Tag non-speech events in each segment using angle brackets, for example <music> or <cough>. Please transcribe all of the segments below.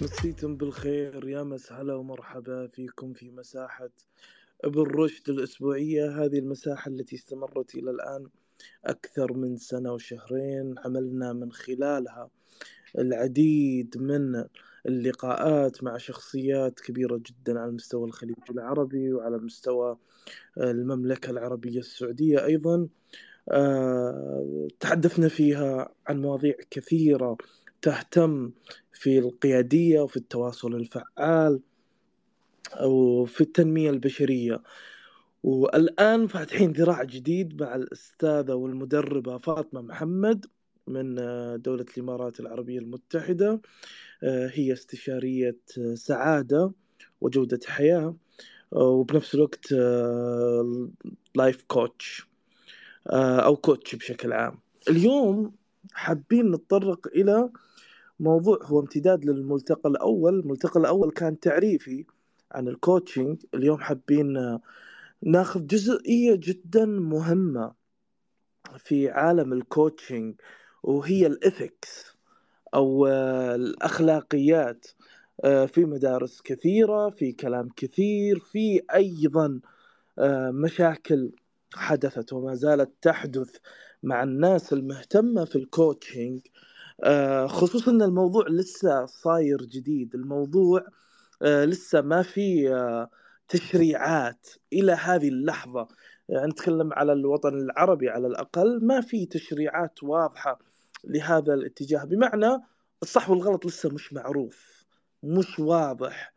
مسيتم بالخير يا مسهلا ومرحبا فيكم في مساحة ابن رشد الأسبوعية. هذه المساحة التي استمرت إلى الآن أكثر من سنة وشهرين. عملنا من خلالها العديد من اللقاءات مع شخصيات كبيرة جدا على مستوى الخليج العربي وعلى مستوى المملكة العربية السعودية أيضا. آه، تحدثنا فيها عن مواضيع كثيرة تهتم في القيادية وفي التواصل الفعال وفي التنمية البشرية. والآن فاتحين ذراع جديد مع الأستاذة والمدربة فاطمة محمد من دولة الإمارات العربية المتحدة. هي استشارية سعادة وجودة حياة وبنفس الوقت لايف كوتش أو coach بشكل عام. اليوم حابين نتطرق إلى موضوع هو امتداد للملتقى الأول. الملتقى الأول كان تعريفي عن ال coaching اليوم حابين ناخذ جزئية جدا مهمة في عالم ال coaching وهي ال ethics أو الأخلاقيات في مدارس كثيرة في كلام كثير في أيضا مشاكل حدثت وما زالت تحدث مع الناس المهتمة في الكوتشنج خصوصا إن الموضوع لسه صاير جديد. الموضوع لسه ما في تشريعات إلى هذه اللحظة. يعني نتكلم على الوطن العربي على الأقل ما في تشريعات واضحة لهذا الاتجاه. بمعنى الصح والغلط لسه مش معروف مش واضح.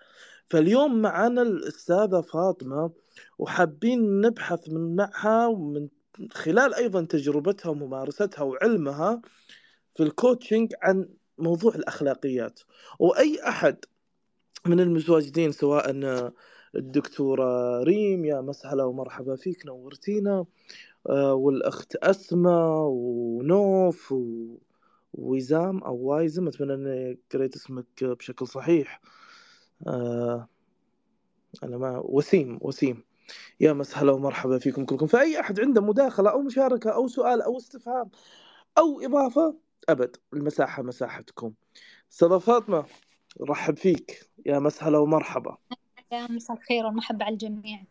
فاليوم معنا الأستاذة فاطمة وحابين نبحث معها ومن خلال أيضا تجربتها وممارستها وعلمها في ال coaching عن موضوع الأخلاقيات. وأي أحد من المتواجدين سواء الدكتورة ريم يا مية سهلا ومرحبا فيك نورتينا. آه، والأخت أسماء ونوف و... ويزام أو وايزم أتمنى أني قريت اسمك بشكل صحيح. آه، أنا ما وسيم وسيم. يا مسهلا ومرحبا فيكم كلكم. فأي أحد عنده مداخلة أو مشاركة أو سؤال أو استفهام أو إضافة أبد المساحة مساحتكم أستاذة فاطمة رحب فيك. يا مسهلا ومرحبا. يا مساء الخير والمحبة على الجميع.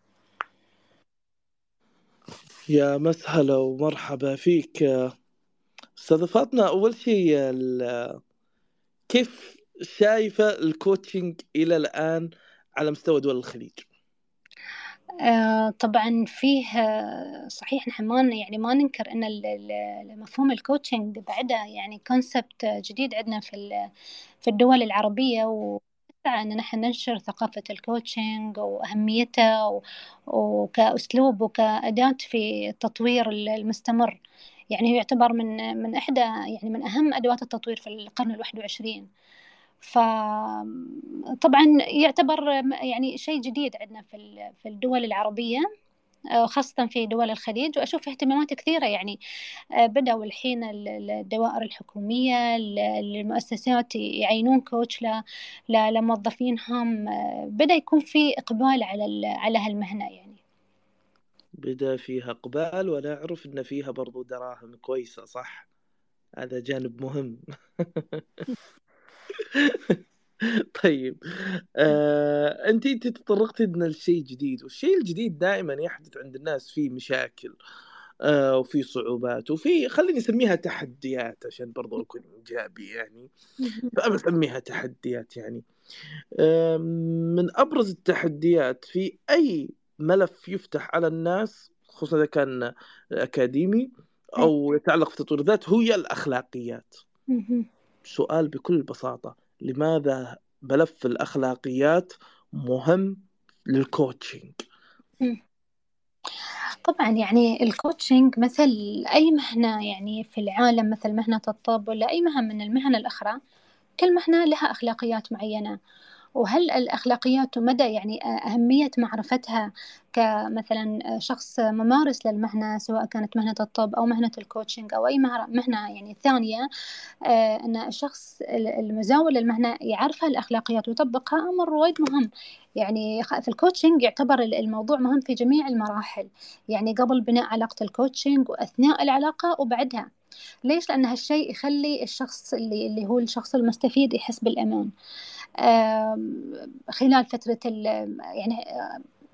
يا مسهلا ومرحبا فيك. أستاذة فاطمة أول شيء كيف شايفة ال coaching إلى الآن على مستوى دول الخليج؟ آه طبعا فيه صحيح نحن ما يعني ما ننكر إن مفهوم ال coaching بعده يعني concept جديد عندنا في في الدول العربية و أن نحن ننشر ثقافة ال coaching وأهميته وكأسلوب وكأداة في التطوير المستمر. يعني يعتبر من من إحدى يعني من أهم أدوات التطوير في القرن الواحد وعشرين. فطبعا يعتبر يعني شيء جديد عندنا في في الدول العربية آه، خاصة في دول الخليج. وأشوف اهتمامات كثيرة يعني آه، بدأوا الحين الدوائر الحكومية المؤسسات يعينون كوتش لموظفينهم آه، بدأ يكون في إقبال على على هالمهنة يعني. بدأ فيها إقبال وأنا أعرف إن فيها برضو دراهم كويسة صح؟ هذا جانب مهم. <laughs> <laughs> طيب آه، انت انت تطرقتي لنا لشيء جديد والشيء الجديد دائما يحدث عند الناس فيه مشاكل آه، وفي صعوبات وفي خليني أسميها تحديات عشان برضو <laughs> أكون إيجابي يعني. <laughs> فأنا أسميها تحديات يعني. من أبرز التحديات في أي ملف يفتح على الناس خصوصا إذا كان أكاديمي أو يتعلق في تطوير الذات هي الأخلاقيات. سؤال بكل بساطة. لماذا ملف الأخلاقيات مهم لل coaching طبعا يعني ال coaching مثل أي مهنة يعني في العالم مثل مهنة الطب ولا أي مهنة من المهن الأخرى كل مهنة لها أخلاقيات معينة. وهل الأخلاقيات ومدى يعني أهمية معرفتها كمثلا شخص ممارس للمهنة سواء كانت مهنة الطب أو مهنة ال coaching أو أي مهنة يعني ثانية آه، أن الشخص المزاول للمهنة يعرف الأخلاقيات ويطبقها أمر وايد مهم. يعني في ال coaching يعتبر الموضوع مهم في جميع المراحل. يعني قبل بناء علاقة ال coaching وأثناء العلاقة وبعدها. ليش؟ لأن هالشيء يخلي الشخص اللي, اللي هو الشخص المستفيد يحس بالأمان. خلال فترة يعني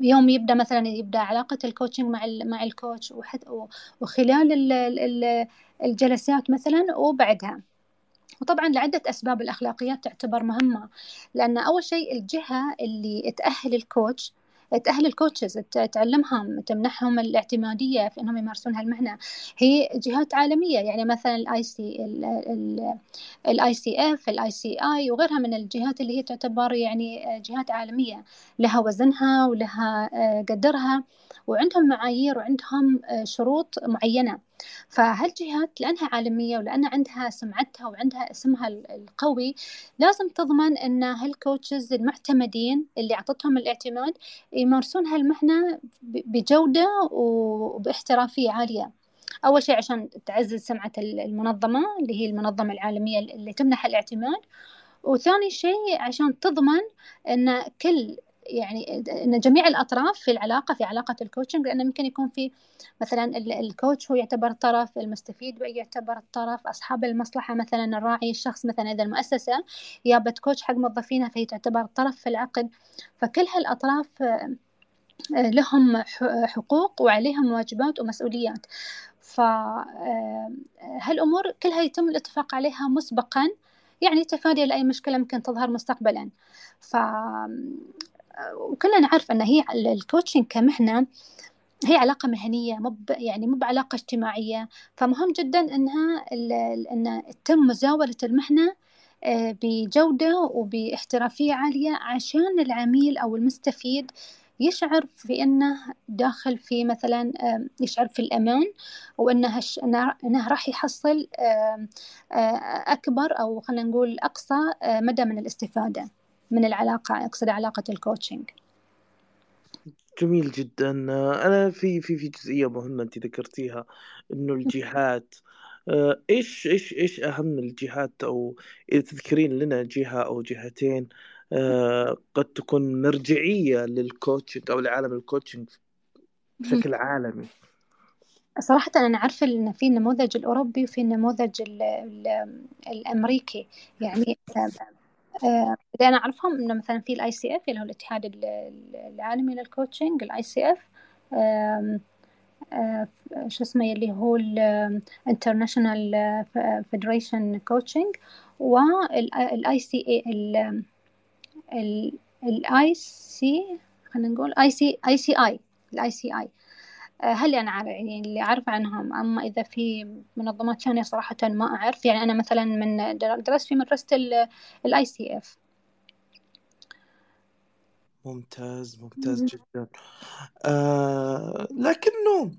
يوم يبدأ مثلا يبدأ علاقة ال coaching مع مع ال coach وخلال الجلسات مثلا وبعدها. وطبعا لعدة أسباب الأخلاقيات تعتبر مهمة لأن أول شيء الجهة اللي تأهل ال coach تأهل ال coaches تعلمهم تمنحهم الاعتمادية في أنهم يمارسون هالمهنة. هي جهات عالمية يعني مثلا الاي سي الاي سي اف الاي سي اي وغيرها من الجهات اللي هي تعتبر يعني جهات عالمية. لها وزنها ولها آه، قدرها وعندهم معايير وعندهم آه، شروط معينة. فهالجهات لأنها عالمية ولأن عندها سمعتها وعندها اسمها القوي لازم تضمن أن هال coaches المعتمدين اللي أعطتهم الاعتماد يمارسون هالمهنة بجودة وباحترافية عالية. أول شيء عشان تعزز سمعة المنظمة اللي هي المنظمة العالمية اللي تمنح الاعتماد وثاني شيء عشان تضمن أن كل يعني إن جميع الأطراف في العلاقة في علاقة ال coaching لأنه ممكن يكون في مثلا ال coach هو يعتبر طرف المستفيد يعتبر الطرف أصحاب المصلحة مثلا الراعي الشخص مثلا إذا المؤسسة جابت coach حق موظفينها فهي تعتبر طرف في العقد. فكل هالأطراف آه، لهم حقوق وعليهم واجبات ومسؤوليات. فهالأمور آه، كلها يتم الاتفاق عليها مسبقا يعني تفادي لأي مشكلة ممكن تظهر مستقبلا. ف وكلنا نعرف أن هي الكوتشنج كمهنة هي علاقة مهنية مو يعني مو بعلاقة اجتماعية. فمهم جدا أنها أن تتم مزاولة المهنة آه، بجودة وباحترافية عالية عشان العميل أو المستفيد يشعر في أنه داخل في مثلا يشعر في الأمان وأنه أنه راح يحصل أكبر أو خلينا نقول أقصى آه، مدى من الاستفادة. من العلاقة أقصد علاقة الكوتشنج جميل جدا. أنا في في في جزئية مهمة أنت ذكرتيها إنه <laughs> الجهات آه، إيش إيش إيش أهم الجهات؟ أو إذا تذكرين لنا جهة أو جهتين آه، قد تكون مرجعية لل coaching أو لعالم ال coaching بشكل <laughs> عالمي. صراحة أنا عارفة إن في النموذج الأوروبي وفي النموذج الأمريكي. يعني آه، اللي أنا أعرفهم إنه مثلا في ال ICF اللي هو الاتحاد العالمي لل coaching الاي سي اف شو اسمه اللي هو ال International Federation coaching وال ICA ال IC خلينا نقول اي سي اي سي اي الاي سي اي هل أنا عارف يعني اللي أعرف عنهم أما إذا في منظمات ثانية صراحة ما أعرف. يعني أنا مثلا من درست في مدرسة ال ICF ممتاز ممتاز جدا. آه لكنه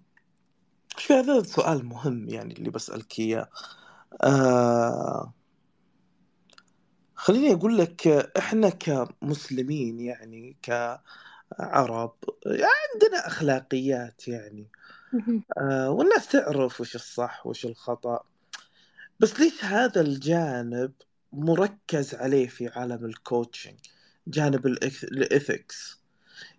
في هذا سؤال مهم يعني اللي بسألك إياه. آه خليني أقول لك إحنا كمسلمين يعني ك عرب عندنا أخلاقيات يعني. آه والناس تعرف وش الصح وش الخطأ. بس ليش هذا الجانب مركز عليه في عالم الكوتشنج جانب الإثكس.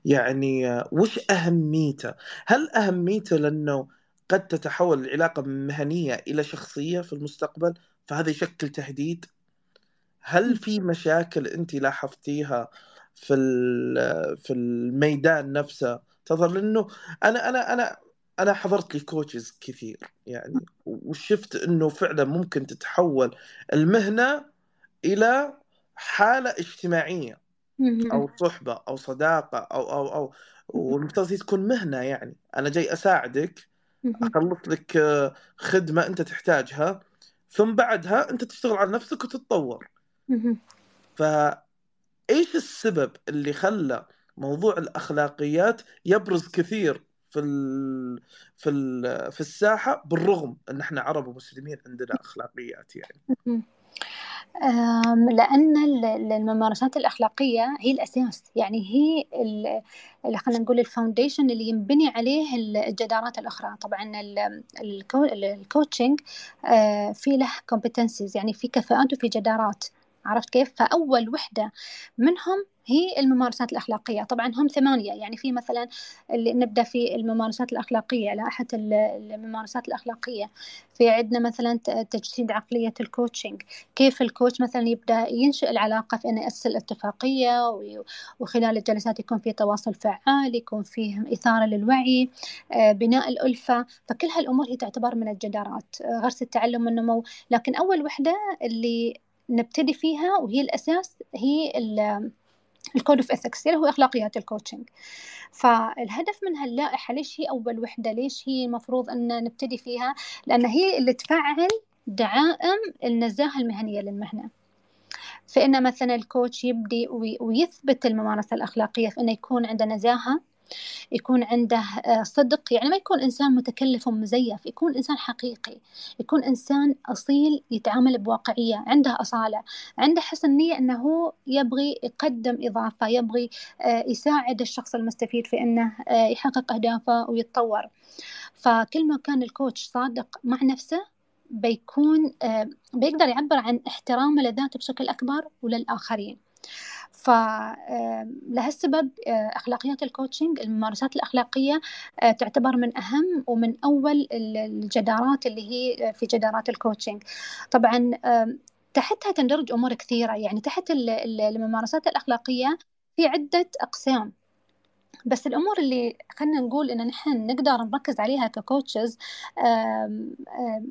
يعني آه، وش أهميته؟ هل أهميته لأنه قد تتحول العلاقة من مهنيه إلى شخصية في المستقبل؟ فهذا يشكل تهديد؟ هل في مشاكل أنت لاحظتيها في في الميدان نفسه. تظهر لأنه أنا أنا أنا أنا حضرت لي كوتشز كثير يعني وشفت إنه فعلا ممكن تتحول المهنة إلى حالة اجتماعية أو صحبة أو صداقة أو أو أو والمفترض تكون مهنة يعني. أنا جاي أساعدك أخلص لك آه، خدمة أنت تحتاجها ثم بعدها أنت تشتغل على نفسك وتتطور. فايش السبب اللي خلى موضوع الأخلاقيات يبرز كثير في ال في ال في الساحة بالرغم أن إحنا عرب ومسلمين عندنا أخلاقيات يعني؟ لأن الممارسات الأخلاقية هي الأساس. يعني هي خلينا نقول ال foundation اللي ينبني عليه الجدارات الأخرى. طبعا ال coaching آه، في له competencies يعني في كفاءات وفي جدارات. عرفت كيف؟ فأول وحدة منهم هي الممارسات الأخلاقية. طبعا هم ثمانية يعني في مثلا اللي نبدأ في الممارسات الأخلاقية لائحة الممارسات الأخلاقية. في عندنا مثلا تجسيد عقلية ال coaching كيف ال coach مثلا يبدأ ينشئ العلاقة في أنه يأسس الاتفاقية وخلال الجلسات يكون في تواصل فعال يكون فيه إثارة للوعي آه، بناء الألفة. فكل هالأمور هي تعتبر من الجدارات. آه، غرس التعلم والنمو لكن أول وحدة اللي نبتدي فيها وهي الأساس هي ال code of ethics اللي هو أخلاقيات ال coaching فالهدف من هاللائحة ليش هي أول وحدة؟ ليش هي المفروض أن نبتدي فيها؟ لأن هي اللي تفعل دعائم النزاهة المهنية للمهنة. فإن مثلا الكوتش يبدي ويثبت الممارسة الأخلاقية في أنه يكون عنده نزاهة يكون عنده آه، صدق. يعني ما يكون إنسان متكلف ومزيف يكون إنسان حقيقي يكون إنسان أصيل يتعامل بواقعية عنده أصالة عنده حسن نية أنه يبغي يقدم إضافة يبغي آه، يساعد الشخص المستفيد في أنه آه، يحقق أهدافه ويتطور. فكل ما كان ال coach صادق مع نفسه بيكون بيقدر يعبر عن احترامه لذاته بشكل أكبر وللآخرين. فلهالسبب آه، أخلاقيات ال coaching الممارسات الأخلاقية آه، تعتبر من أهم ومن أول الجدارات اللي هي في جدارات ال coaching طبعا تحتها تندرج أمور كثيرة. يعني تحت الممارسات الأخلاقية في عدة أقسام. بس الأمور اللي خلينا نقول إن نحن نقدر نركز عليها ك coaches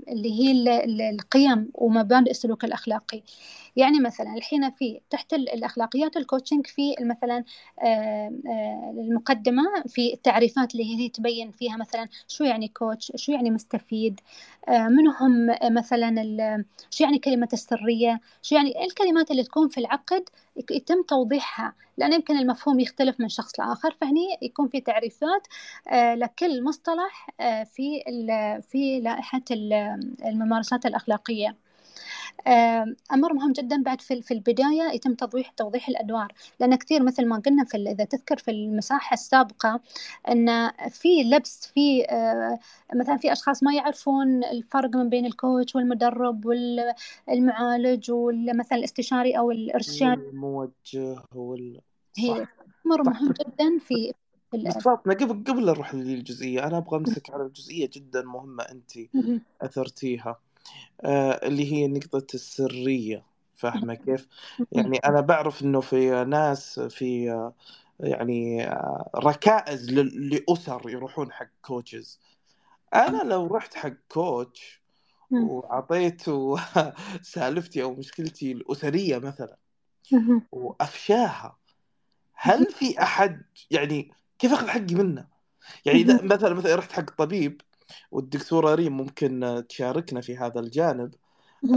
اللي هي القيم ومبادئ السلوك الأخلاقي. يعني مثلا الحين في تحت الأخلاقيات ال coaching في مثلا المقدمة في التعريفات اللي هي تبين فيها مثلا شو يعني coach شو يعني مستفيد من هم مثلا شو يعني كلمة السرية شو يعني الكلمات اللي تكون في العقد يتم توضيحها لأن يمكن المفهوم يختلف من شخص لآخر فهني يكون في تعريفات آه، لكل مصطلح آه، في في لائحة الممارسات الأخلاقية. أمر مهم جدا بعد في في البداية يتم توضيح توضيح الأدوار. لأن كثير مثل ما قلنا في إذا تذكر في المساحة السابقة إن في لبس في آه، مثلا في أشخاص ما يعرفون الفرق من بين الكوتش والمدرب والمعالج ومثلا الاستشاري أو الإرشاد. الموجه وال هي أمر مهم جدا في بالضبط قبل قبل نروح للجزئية أنا أبغى أمسك على الجزئيه جدا مهمة أنت أثرتيها. آه، اللي هي نقطة السرية. فاهمة <laughs> كيف؟ يعني أنا بعرف إنه في ناس في آه، يعني آه، ركائز لأسر يروحون حق كوتشز أنا لو رحت حق كوتش وأعطيته <laughs> سالفتي أو مشكلتي الأسرية مثلا وأفشاها هل في أحد يعني كيف أخذ حقي منه؟ يعني إذا مثلا مثلا رحت حق طبيب والدكتورة ريم ممكن تشاركنا في هذا الجانب.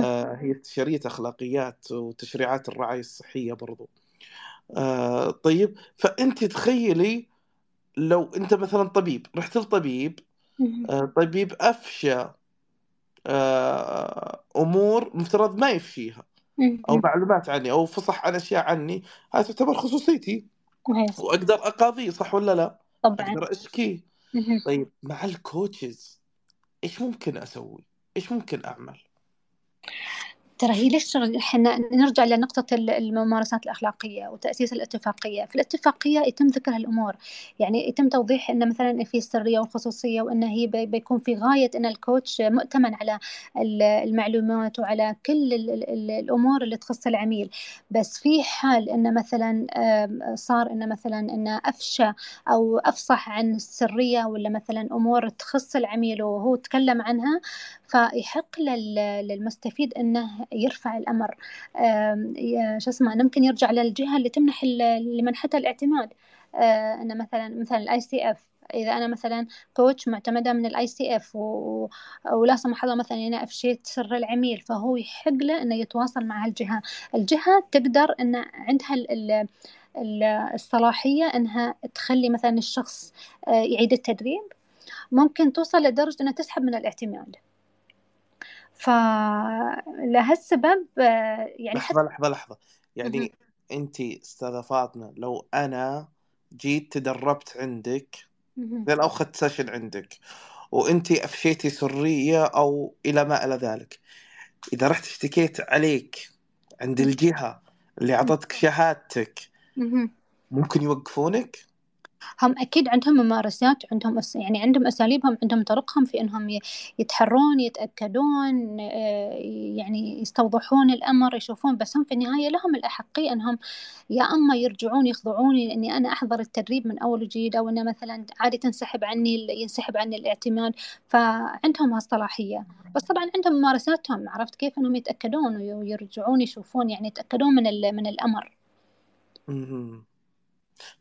آه هي استشارية أخلاقيات وتشريعات الرعاية الصحية برضو. آه طيب فأنت تخيلي لو أنت مثلا طبيب رحت لطبيب آه طبيب أفشى أمور مفترض ما يفشيها أو معلومات عني أو فصح عن أشياء عني هذا تعتبر خصوصيتي. وأقدر أقاضيه صح ولا لا؟ طبعا. أقدر أشكيه طيب مع الكوتشز إيش ممكن أسوي؟ إيش ممكن أعمل؟ ترى هي ليش إحنا نرجع لنقطة الممارسات الأخلاقية وتأسيس الاتفاقية، في الاتفاقية يتم ذكر هالأمور، يعني يتم توضيح أن مثلا في السرية والخصوصية وأن هي بيكون في غاية أن الكوتش مؤتمن على المعلومات وعلى كل الأمور اللي تخص العميل، بس في حال أن مثلا صار أن مثلا أن أفشى أو أفصح عن السرية ولا مثلا أمور تخص العميل وهو تكلم عنها فيحق للمستفيد انه يرفع الامر. شو اسمه ممكن يرجع للجهة اللي تمنح لمنحتها الاعتماد. انه مثلا مثلا ال ICF إذا أنا مثلا coach معتمدة من ال ICF ولا سمح الله مثلا أنا أفشيت سر العميل فهو يحق له إنه يتواصل مع الجهة. الجهة تقدر إن عندها ال الصلاحية إنها تخلي مثلا الشخص آه، يعيد التدريب. ممكن توصل لدرجة إنها تسحب من الاعتماد. فلهالسبب آه، يعني لحظة لحظة لحظة. يعني انت استاذه فاطمه لو أنا جيت تدربت عندك زين أو اخذت سيشن عندك وانت أفشيتي سرية أو إلى ما إلى ذلك. إذا رحت اشتكيت عليك عند الجهة اللي أعطتك شهادتك ممكن يوقفونك؟ هم أكيد عندهم ممارسات عندهم يعني عندهم أساليبهم عندهم طرقهم في إنهم يتحرون يتأكدون آه، يعني يستوضحون الأمر يشوفون بس هم في النهاية لهم الأحقية إنهم يا أما يرجعون يخضعوني لإني أنا أحضر التدريب من أول وجديد أو إنه مثلا عادي تنسحب عني ينسحب عني الاعتماد فعندهم هالصلاحية. بس طبعا عندهم ممارساتهم عرفت كيف؟ إنهم يتأكدون ويرجعون يشوفون يعني يتأكدون من من الأمر.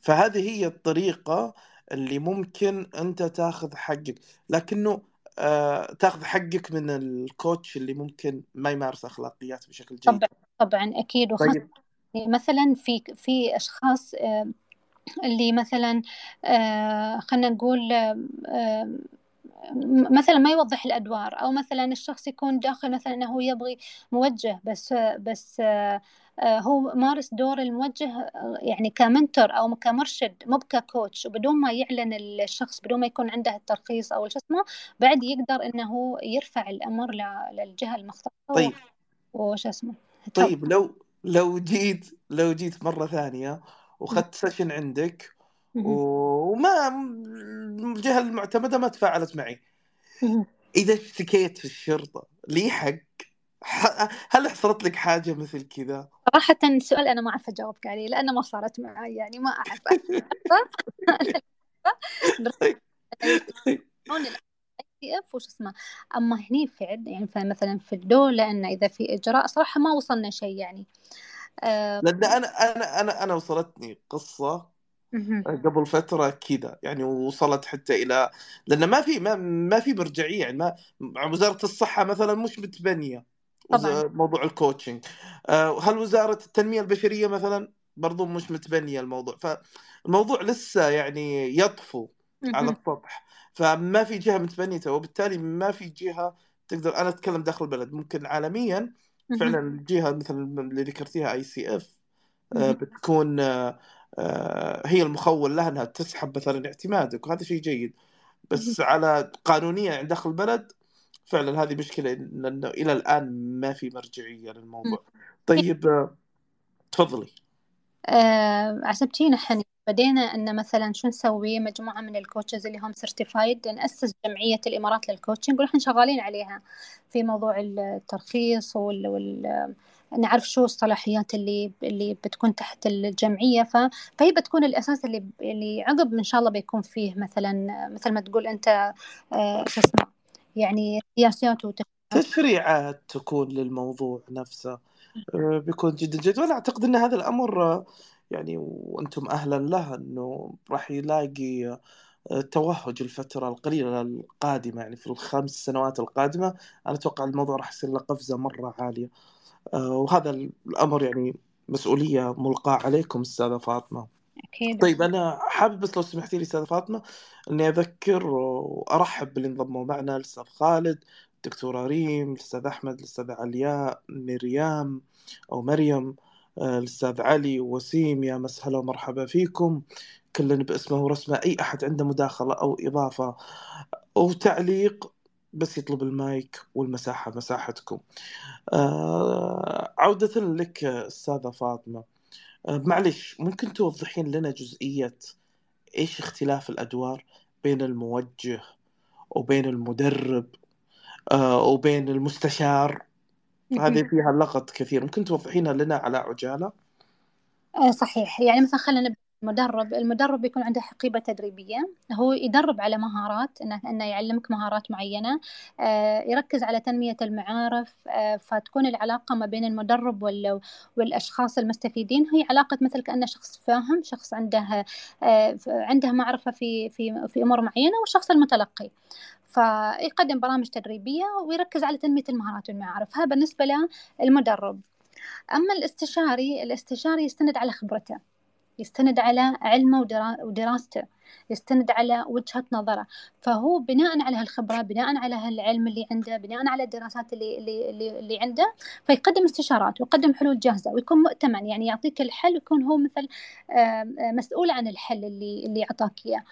فهذه هي الطريقة اللي ممكن أنت تاخذ حقك. لكنه آه تاخذ حقك من الكوتش اللي ممكن ما يمارس أخلاقيات بشكل جيد. طبعا طبعا أكيد. طيب. مثلا في في أشخاص آه اللي مثلا آه خلينا نقول آه مثلا ما يوضح الأدوار أو مثلا الشخص يكون داخل مثلا إنه يبغي موجه بس بس هو مارس دور الموجه آه، يعني كمنتور أو كمرشد مو ككوتش وبدون ما يعلن الشخص بدون ما يكون عنده الترخيص أو شو اسمه بعد يقدر إنه يرفع الامر للجهة المختصة طيب. وش اسمه. طيب لو لو جيت لو جيت مرة ثانية وأخذت سيشن عندك وما الجهة المعتمدة ما تفاعلت معي. إذا اشتكيت في الشرطة لي حق؟ هل حصلت لك حاجة مثل كذا؟ صراحة السؤال أنا ما أعرف أجاوبك عليه لأنه ما صارت معي يعني ما أعرف F <laughs> وش اسمه؟ أما هني في عد يعني مثلا في الدولة انه إذا في إجراء صراحة ما وصلنا شيء يعني. أه لأن أنا أنا أنا أنا وصلتني قصة قبل فترة كذا يعني وصلت حتى إلى لأن ما في ما, ما في مرجعية يعني ما وزارة الصحة مثلا مش متبنية. طبعا. موضوع ال coaching آه، هل وزارة التنمية البشرية مثلا؟ برضو مش متبنية الموضوع. فالموضوع لسه يعني يطفو على السطح. فما في جهة متبنيته وبالتالي ما في جهة تقدر أنا أتكلم داخل البلد. ممكن عالميا فعلا الجهة مثل اللي ذكرتيها ICF بتكون آه، آه، هي المخول لها إنها تسحب مثلا اعتمادك. وهذا شيء جيد. بس على قانونيا عند داخل البلد فعلا هذه مشكلة لأنه إلى الآن ما في مرجعية للموضوع. طيب آه، تفضلي. آه عاصبتنا هني بدينا إن مثلا شو نسوي؟ مجموعة من ال coaches اللي هم certified ناسس جمعية الإمارات لل coaching ونحن شغالين عليها في موضوع الترخيص وال, وال... نعرف شو الصلاحيات اللي اللي بتكون تحت الجمعية. ف... فهي بتكون الأساس اللي اللي عقب إن شاء الله بيكون فيه مثلا مثل ما تقول أنت آه، شو اسمه يعني سياسات تشريعات تكون للموضوع نفسه. آه، بيكون جدا جدا. وأنا أعتقد إن هذا الأمر آه، يعني وأنتم أهلا له إنه راح يلاقي توهج الفترة القليلة القادمة. يعني في الخمس سنوات القادمة أنا أتوقع الموضوع راح يصير له قفزة مرة عالية. آه، وهذا الأمر يعني مسؤولية ملقاة عليكم أستاذة فاطمة. أكيد طيب أنا حابب بس لو سمحتي لي أستاذة فاطمة إني أذكر وأرحب باللي انضموا معنا الأستاذ خالد الدكتورة ريم الأستاذ أحمد الاستاذ علياء مريم أو مريم آه، الأستاذ علي وسيم يا مسهلا ومرحبا فيكم. كل باسمه ورسمه أي أحد عنده مداخلة أو إضافة أو تعليق بس يطلب المايك والمساحة مساحتكم. آه عودة لك أستاذة فاطمة. معلش ممكن توضحين لنا جزئية إيش اختلاف الأدوار بين الموجه وبين المدرب آه وبين المستشار؟ هذه فيها لغط كثير ممكن توضحينها لنا على عجالة؟ آه صحيح. يعني مثلا خلينا المدرب المدرب يكون عنده حقيبة تدريبية. هو يدرب على مهارات إنه إنه يعلمك مهارات معينة آه، يركز على تنمية المعارف آه، فتكون العلاقة ما بين المدرب والأشخاص المستفيدين. هي علاقة مثل كأنه شخص فاهم شخص عنده آه، عنده معرفة في في في أمور معينة والشخص المتلقي. فيقدم برامج تدريبية ويركز على تنمية المهارات والمعارف. هذا بالنسبة للمدرب. أما الاستشاري الاستشاري يستند على خبرته. يستند على علمه ودراسته يستند على وجهة نظره. فهو بناء على هالخبرة بناء على هالعلم اللي عنده بناء على الدراسات اللي, اللي, اللي عنده فيقدم استشارات ويقدم حلول جاهزة ويكون مؤتمن. يعني يعطيك الحل ويكون هو مثل مسؤول عن الحل اللي اللي أعطاك إياه.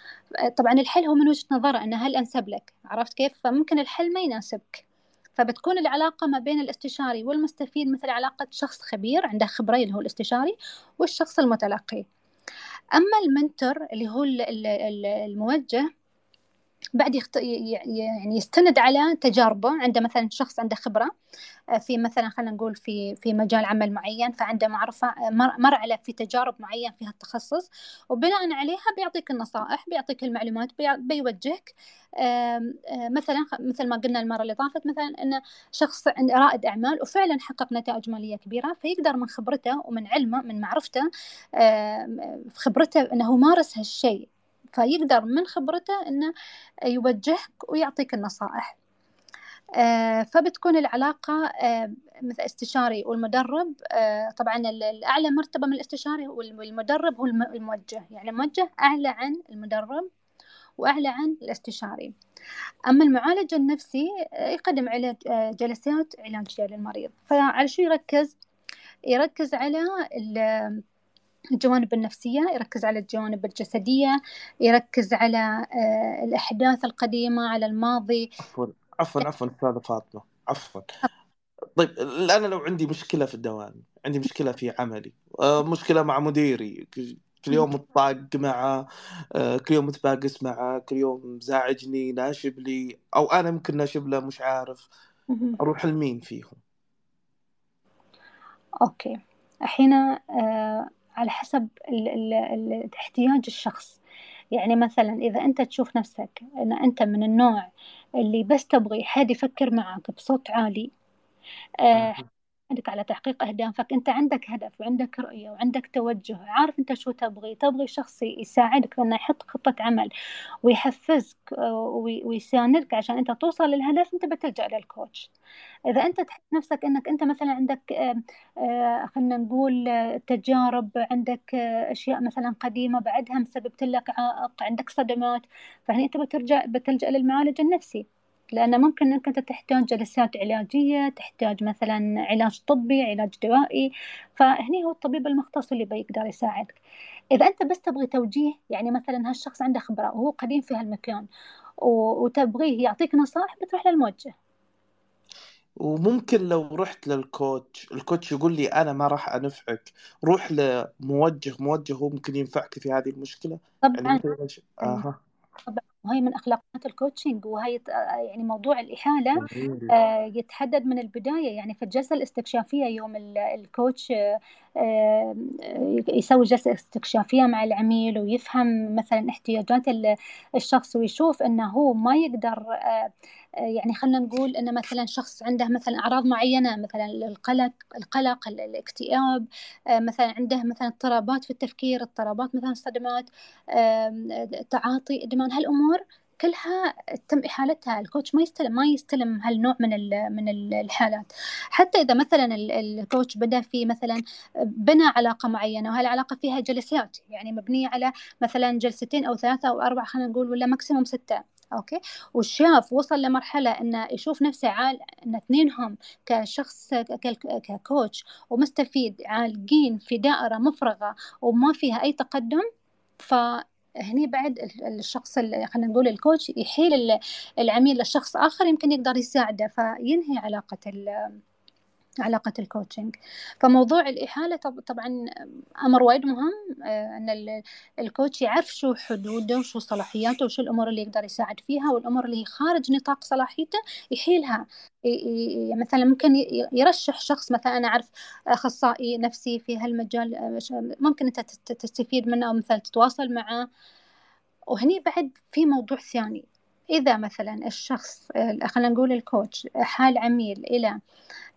طبعا الحل هو من وجهة نظره أنه هل أنسب لك؟ عرفت كيف؟ فممكن الحل ما يناسبك. فبتكون العلاقة ما بين الاستشاري والمستفيد مثل علاقة شخص خبير عنده خبرة اللي هو الاستشاري والشخص المتلقي. أما المنتور اللي هو الموجه بعد يخت... يعني يستند على تجاربه. عنده مثلا شخص عنده خبرة آه، في مثلا خلينا نقول في في مجال عمل معين فعنده معرفة آه، مر على في تجارب معين في هالتخصص وبناء عليها بيعطيك النصائح بيعطيك المعلومات بيوجهك آه، مثلا مثل ما قلنا المرة اللي طافت مثلا أن شخص رائد أعمال وفعلا حقق نتائج مالية كبيرة فيقدر من خبرته ومن علمه من معرفته خبرته أنه مارس هالشيء. فيقدر من خبرته إنه يوجهك ويعطيك النصائح. آه، فبتكون العلاقة آه، مثل استشاري والمدرب آه، طبعا الأعلى مرتبة من الاستشاري والمدرب هو الموجه. يعني الموجه أعلى عن المدرب وأعلى عن الاستشاري. أما المعالج النفسي يقدم علاج جلسات علاجية للمريض. فعلى شو يركز؟ يركز على الجوانب النفسية يركز على الجوانب الجسدية يركز على آه، الأحداث القديمة على الماضي. عفوا عفوا عفوا أستاذة فاطمة عفوا. طيب الآن لو عندي مشكلة في الدوام عندي مشكلة في عملي آه، مشكلة مع مديري كل يوم متطاق معه كل يوم متباقس معه كل يوم زاعجني ناشب لي أو أنا ممكن ناشب له مش عارف. أروح لمين فيهم؟ أوكي. الحين على حسب احتياج الشخص. يعني مثلا إذا أنت تشوف نفسك أن أنت من النوع اللي بس تبغي حد يفكر معك بصوت عالي آه عندك على تحقيق أهدافك أنت عندك هدف وعندك رؤية وعندك توجه عارف أنت شو تبغي تبغي شخص يساعدك أنه يحط خطة عمل ويحفزك آه، ويساندك عشان أنت توصل للهدف أنت بتلجأ للكوتش إذا أنت تحس نفسك أنك أنت مثلا عندك آه، خلينا نقول تجارب عندك آه، أشياء مثلا قديمة بعدها مسببت لك عائق عندك صدمات فهني أنت بترجع بتلجأ للمعالج النفسي. لأنه ممكن أنك أنت تحتاج جلسات علاجية تحتاج مثلا علاج طبي علاج دوائي فهني هو الطبيب المختص اللي بيقدر يساعدك. إذا أنت بس تبغي توجيه يعني مثلا هالشخص عنده خبرة وهو قديم في هالمكان وتبغيه يعطيك نصائح بتروح للموجه. وممكن لو رحت لل coach ال coach يقول لي أنا ما راح أنفعك روح لموجه موجه هو ممكن ينفعك في هذه المشكلة؟ طبعا. يعني آه. طبعا. وهي من أخلاقيات ال coaching وهي يعني موضوع الإحالة آه، يتحدد من البداية يعني في الجلسة الاستكشافية يوم ال coach يسوي جلسة استكشافية مع العميل ويفهم مثلا احتياجات الشخص ويشوف إنه هو ما يقدر آه، يعني خلينا نقول ان مثلا شخص عنده مثلا أعراض معينة مثلا القلق القلق الاكتئاب مثلا عنده مثلا اضطرابات في التفكير اضطرابات مثلا صدمات تعاطي إدمان هالأمور كلها تم إحالتها. الكوتش ما يستلم ما يستلم هالنوع من من الحالات حتى إذا مثلا الكوتش بدا في مثلا بنى علاقة معينة وهالعلاقة فيها جلسات. يعني مبنية على مثلا جلستين أو ثلاثة أو أربعة خلينا نقول ولا ماكسيموم ستة. أوكي؟ وشاف وصل لمرحلة إنه يشوف نفسه عال إن اثنينهم كشخص ك coach ومستفيد عالقين في دائرة مفرغة وما فيها أي تقدم فهني بعد الشخص خلينا نقول ال coach يحيل العميل لشخص آخر يمكن يقدر يساعده فينهي علاقة علاقة ال coaching فموضوع الإحالة طبعا أمر وايد مهم آه، أن الكوتش يعرف شو حدوده وشو صلاحياته وشو الأمور اللي يقدر يساعد فيها والأمور اللي خارج نطاق صلاحيته يحيلها. مثلا ممكن يرشح شخص مثلا أنا أعرف أخصائي نفسي في هالمجال آه، ممكن أنت تستفيد منه أو مثلا تتواصل معه. وهني بعد في موضوع ثاني. إذا مثلا الشخص آه، خلينا نقول الكوتش حال عميل إلى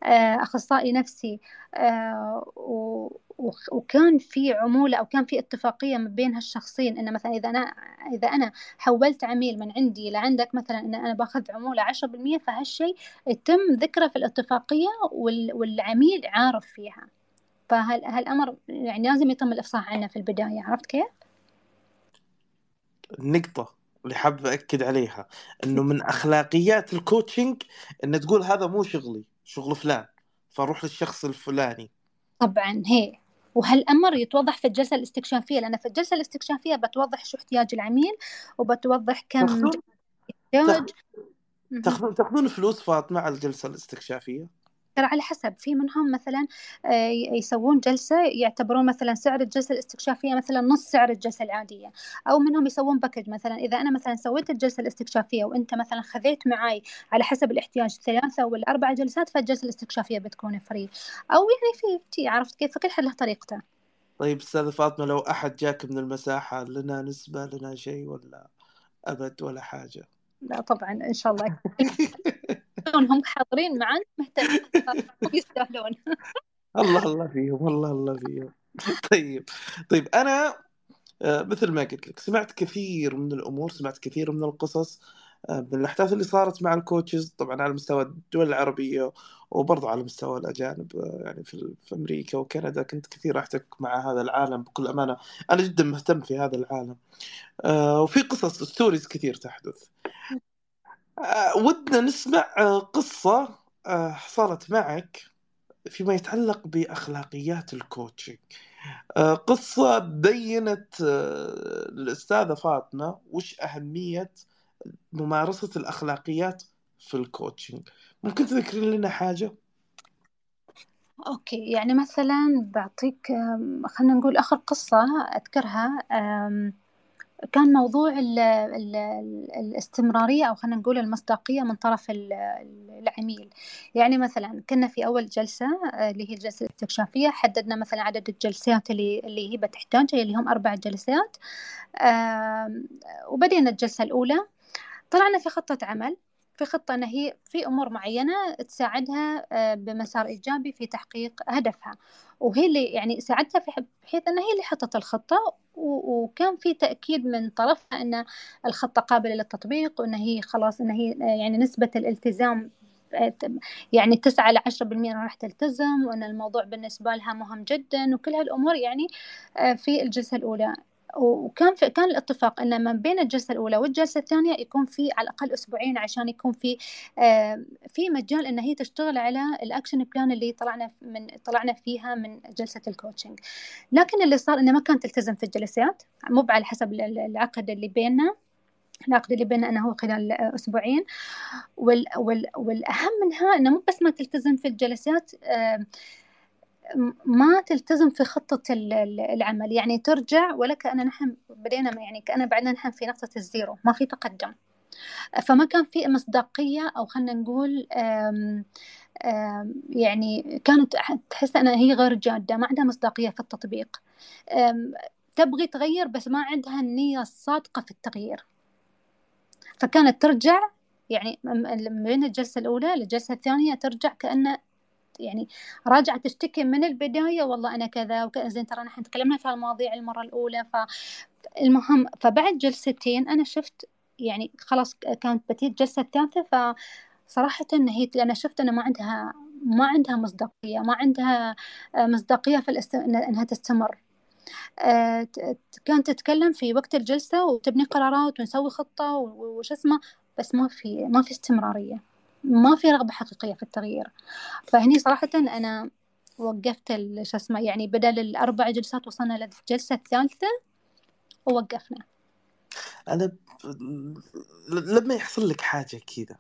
آه، أخصائي نفسي آه، وكان في عمولة أو كان في اتفاقية ما بين هالشخصين إن مثلا إذا أنا إذا أنا حولت عميل من عندي لعندك مثلا إن أنا باخذ عمولة عشرة بالمية فهالشيء يتم ذكره في الاتفاقية والعميل عارف فيها فهالأمر يعني لازم يتم الإفصاح عنه في البداية عرفت كيف؟ النقطة اللي حاب أكد عليها إنه <laughs> من أخلاقيات الكوتشنج إن تقول هذا مو شغلي شغل فلان فأروح للشخص الفلاني. طبعا هي. وهالامر يتوضح في الجلسة الاستكشافية؟ لأن في الجلسة الاستكشافية بتوضح شو احتياج العميل وبتوضح كم يحتاج. تاخذون فلوس فاطمة على الجلسة الاستكشافية؟ ترى على حسب في منهم مثلا آه، يسوون جلسة يعتبرون مثلا سعر الجلسة الاستكشافية مثلا نص سعر الجلسة العادية. أو منهم يسوون package مثلا إذا أنا مثلا سويت الجلسة الاستكشافية وأنت مثلا خذيت معاي على حسب الاحتياج ثلاثة ولا أربع جلسات فالجلسة الاستكشافية بتكون فري أو يعني في عرفت كيف؟ فكل حد له طريقته. طيب أستاذة فاطمة لو أحد جاك من المساحة لنا نسبة لنا شيء ولا أبد ولا حاجة؟ لا طبعا إن شاء الله. <laughs> هم حاضرين معنا مهتمين <laughs> يستاهلون الله الله فيهم الله الله فيهم. <laughs> طيب طيب أنا آه، مثل ما قلت لك سمعت كثير من الأمور سمعت كثير من القصص آه، من الأحداث اللي صارت مع ال coaches طبعا على مستوى الدول العربية وبرضه على مستوى الأجانب آه، يعني في, في أمريكا وكندا كنت كثير احتك مع هذا العالم بكل أمانة. أنا جدا مهتم في هذا العالم. وفي قصص stories كثير تحدث. ودنا نسمع آه، قصة آه، حصلت معك فيما يتعلق بأخلاقيات ال coaching قصة بينت الأستاذة فاطمة وش أهمية ممارسة الأخلاقيات في ال coaching ممكن تذكرين لنا حاجة؟ أوكي يعني مثلا بعطيك خلينا نقول آخر قصة أذكرها كان موضوع ال ال الاستمرارية أو خلينا نقول المصداقية من طرف العميل. يعني مثلا كنا في أول جلسة آه، اللي هي الجلسة الاستكشافية حددنا مثلا عدد الجلسات اللي اللي هي بتحتاجها اللي هم أربع جلسات وبدينا الجلسة الأولى. طلعنا في خطة عمل. في خطة أن هي في أمور معينة تساعدها آه، بمسار إيجابي في تحقيق هدفها. وهي اللي يعني ساعدتها في بحيث أنها هي اللي حطت الخطة وكان في تأكيد من طرفها أن الخطة قابلة للتطبيق وأن هي خلاص أن هي آه، يعني نسبة الالتزام آه، يعني تسعة لعشرة بالمئة راح تلتزم وأن الموضوع بالنسبة لها مهم جدا وكل هالأمور يعني في الجلسة الأولى. وكان في كان الاتفاق ان ما بين الجلسة الأولى والجلسة الثانية يكون في على الأقل أسبوعين عشان يكون في في مجال ان هي تشتغل على ال action plan اللي طلعنا من طلعنا فيها من جلسة ال coaching لكن اللي صار إنه ما كانت تلتزم في الجلسات مو على حسب العقد اللي بيننا. العقد اللي بيننا أنا هو خلال أسبوعين. وال وال والأهم منها أنه مو بس ما تلتزم في الجلسات ما تلتزم في خطة العمل. يعني ترجع ولا كأن نحن بدينا يعني كأن بعدنا نحن في نقطة الزيرو. ما في تقدم. فما كان في مصداقية أو خلينا نقول آم آم يعني كانت تحس أنها هي غير جادة ما عندها مصداقية في التطبيق. تبغي تغير بس ما عندها النية الصادقة في التغيير. فكانت ترجع يعني من الجلسة الأولى للجلسة الثانية ترجع كأن يعني راجعة تشتكي من البداية والله أنا كذا وكذا زين ترى نحن تكلمنا في المواضيع المرة الأولى فالمهم فبعد جلستين أنا شفت يعني خلاص كانت بتيجي الجلسة الثالثة فصراحة إن هي أنا شفت أنه ما عندها ما عندها مصداقية ما عندها آه، مصداقية في الاست... إنها تستمر. آه، كانت تتكلم في وقت الجلسة وتبني قرارات ونسوي خطة وش اسمه بس ما في ما في استمرارية. ما في رغبة حقيقية في التغيير. فهني صراحة أنا وقفت شو اسمه يعني بدل الأربع جلسات وصلنا للجلسة الثالثة ووقفنا. أنا ب... لما يحصل لك حاجة كذا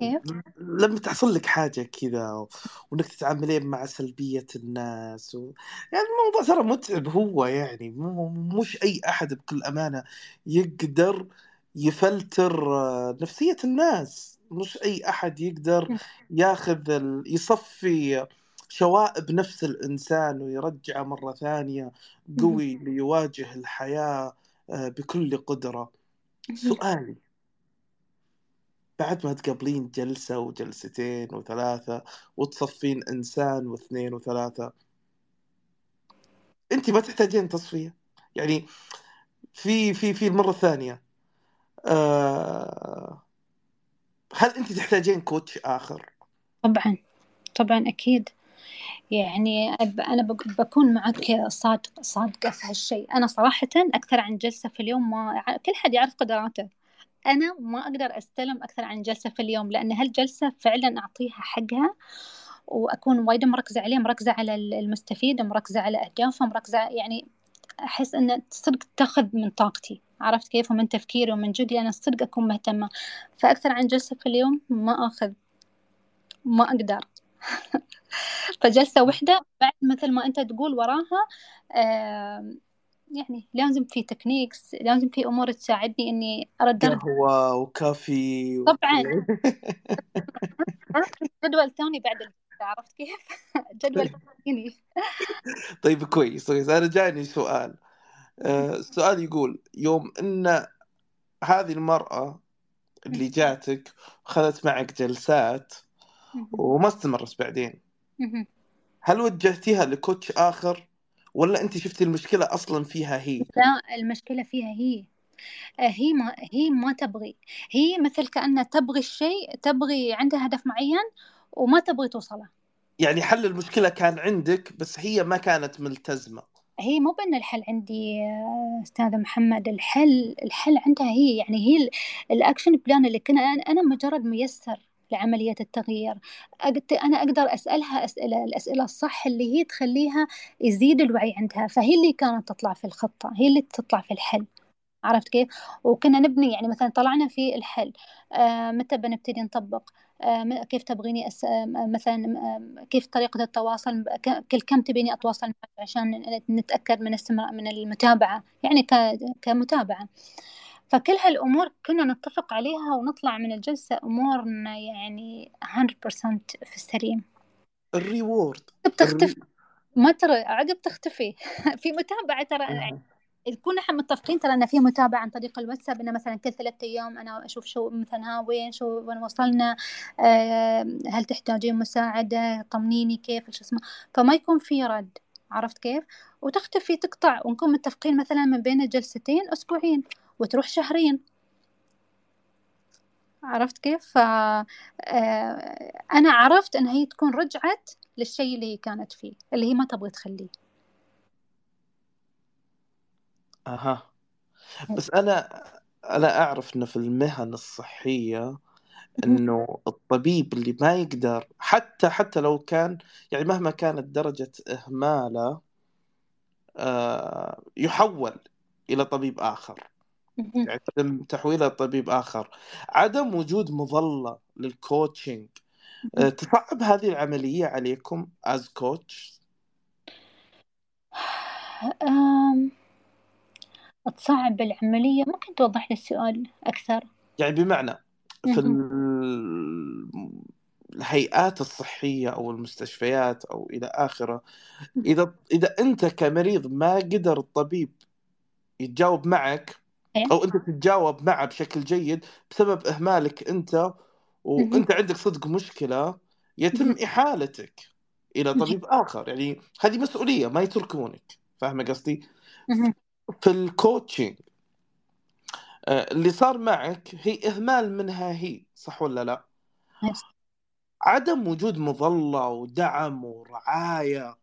كيف؟ لما تحصل لك حاجة كذا وإنك تتعاملين مع سلبية الناس و... يعني الموضوع ترى متعب هو يعني مو مش أي أحد بكل أمانة يقدر يفلتر آه، نفسية الناس. مش أي أحد يقدر ياخذ ال... يصفي شوائب نفس الإنسان ويرجعه مرة ثانية قوي ليواجه الحياة آه، بكل قدرة. سؤالي. بعد ما تقابلين جلسة وجلستين وثلاثة وتصفين إنسان واثنين وثلاثة أنت ما تحتاجين تصفية؟ يعني في في في المرة الثانية آه هل أنت تحتاجين كوتش آخر؟ طبعا. طبعا أكيد. يعني أنا بكون معك صادق صادقة في هالشيء. أنا صراحة أكثر عن جلسة في اليوم ما كل حد يعرف قدراته. أنا ما أقدر أستلم أكثر عن جلسة في اليوم لأن هالجلسة فعلا أعطيها حقها وأكون وايد مركزة عليه مركزة على المستفيد مركزة على أهدافه مركزة يعني أحس أن صدق تأخذ من طاقتي. عرفت كيف ومن تفكيري ومن جهدي أنا صدق أكون مهتمة. فأكثر عن جلسة في اليوم ما أخذ. ما أقدر. <laughs> فجلسة وحدة بعد مثل ما أنت تقول وراها آه يعني لازم في تكنيكس لازم في أمور تساعدني إني أرد قهوة وكافي طبعا. <laughs> <laughs> جدول ثاني بعد عرفت كيف؟ جدول ثاني. طيب كويس. كويس أنا جاني سؤال. السؤال يقول يوم إن هذه المرأة اللي جاتك وخذت معك جلسات وما استمرت بعدين. هل وجهتيها لكوتش آخر ولا أنت شفتي المشكلة أصلا فيها هي؟ لا المشكلة فيها هي. آه، هي ما هي ما تبغي. هي مثل كأنها تبغي الشيء تبغي عندها هدف معين وما تبغي توصله. يعني حل المشكلة كان عندك بس هي ما كانت ملتزمة. هي مو بأن الحل عندي آه، أستاذ محمد. الحل الحل عندها هي يعني هي ال action plan اللي كنا أنا مجرد ميسر لعملية التغيير. أنا أقدر أسألها أسئلة الأسئلة الصح اللي هي تخليها يزيد الوعي عندها. فهي اللي كانت تطلع في الخطة هي اللي تطلع في الحل. عرفت كيف؟ وكنا نبني يعني مثلا طلعنا في الحل آه متى بنبتدي نطبق؟ كيف تبغيني أس... آه مثلا آه كيف طريقة التواصل؟ كل كم تبيني أتواصل معك عشان نتأكد من استمر... من المتابعة؟ يعني ك... كمتابعة. فكل هالأمور كنا نتفق عليها ونطلع من الجلسة أمورنا يعني 100% في السليم. الريورد. بتختفي ما ترى عقب تختفي. <laughs> في متابعة ترى كنا إحنا متفقين ترى إن في متابعة عن طريق الواتساب إنه مثلا كل ثلاثة أيام أنا أشوف شو مثلا ها وين شو وين وصلنا أه هل تحتاجين مساعدة طمنيني كيف شو اسمه. فما يكون في رد عرفت كيف؟ وتختفي تقطع. ونكون متفقين مثلا من بين الجلستين أسبوعين وتروح شهرين. عرفت كيف؟ ف آه، أنا عرفت إن هي تكون رجعت للشيء اللي كانت فيه اللي هي ما تبغى تخليه. أها. بس أنا أنا أعرف إنه في المهن الصحية إنه الطبيب اللي ما يقدر حتى حتى لو كان يعني مهما كانت درجة إهماله آه، يحول إلى طبيب آخر. يتم تحويلها لطبيب آخر. عدم وجود مظلة لل coaching آه، تصعب هذه العملية عليكم as coach تصعب العملية؟ ممكن توضح لي السؤال أكثر؟ يعني بمعنى في الهيئات الصحية أو المستشفيات أو إلى آخره إذا إذا أنت كمريض ما قدر الطبيب يتجاوب معك إيه. أو أنت تتجاوب معه بشكل جيد بسبب إهمالك أنت وأنت عندك صدق مشكلة يتم إحالتك إلى طبيب آخر. يعني هذه مسؤولية ما يتركونك. فاهمة قصدي؟ في الكوتشنج آه، اللي صار معك هي إهمال منها هي صح ولا لا؟ عدم وجود مظلة ودعم ورعاية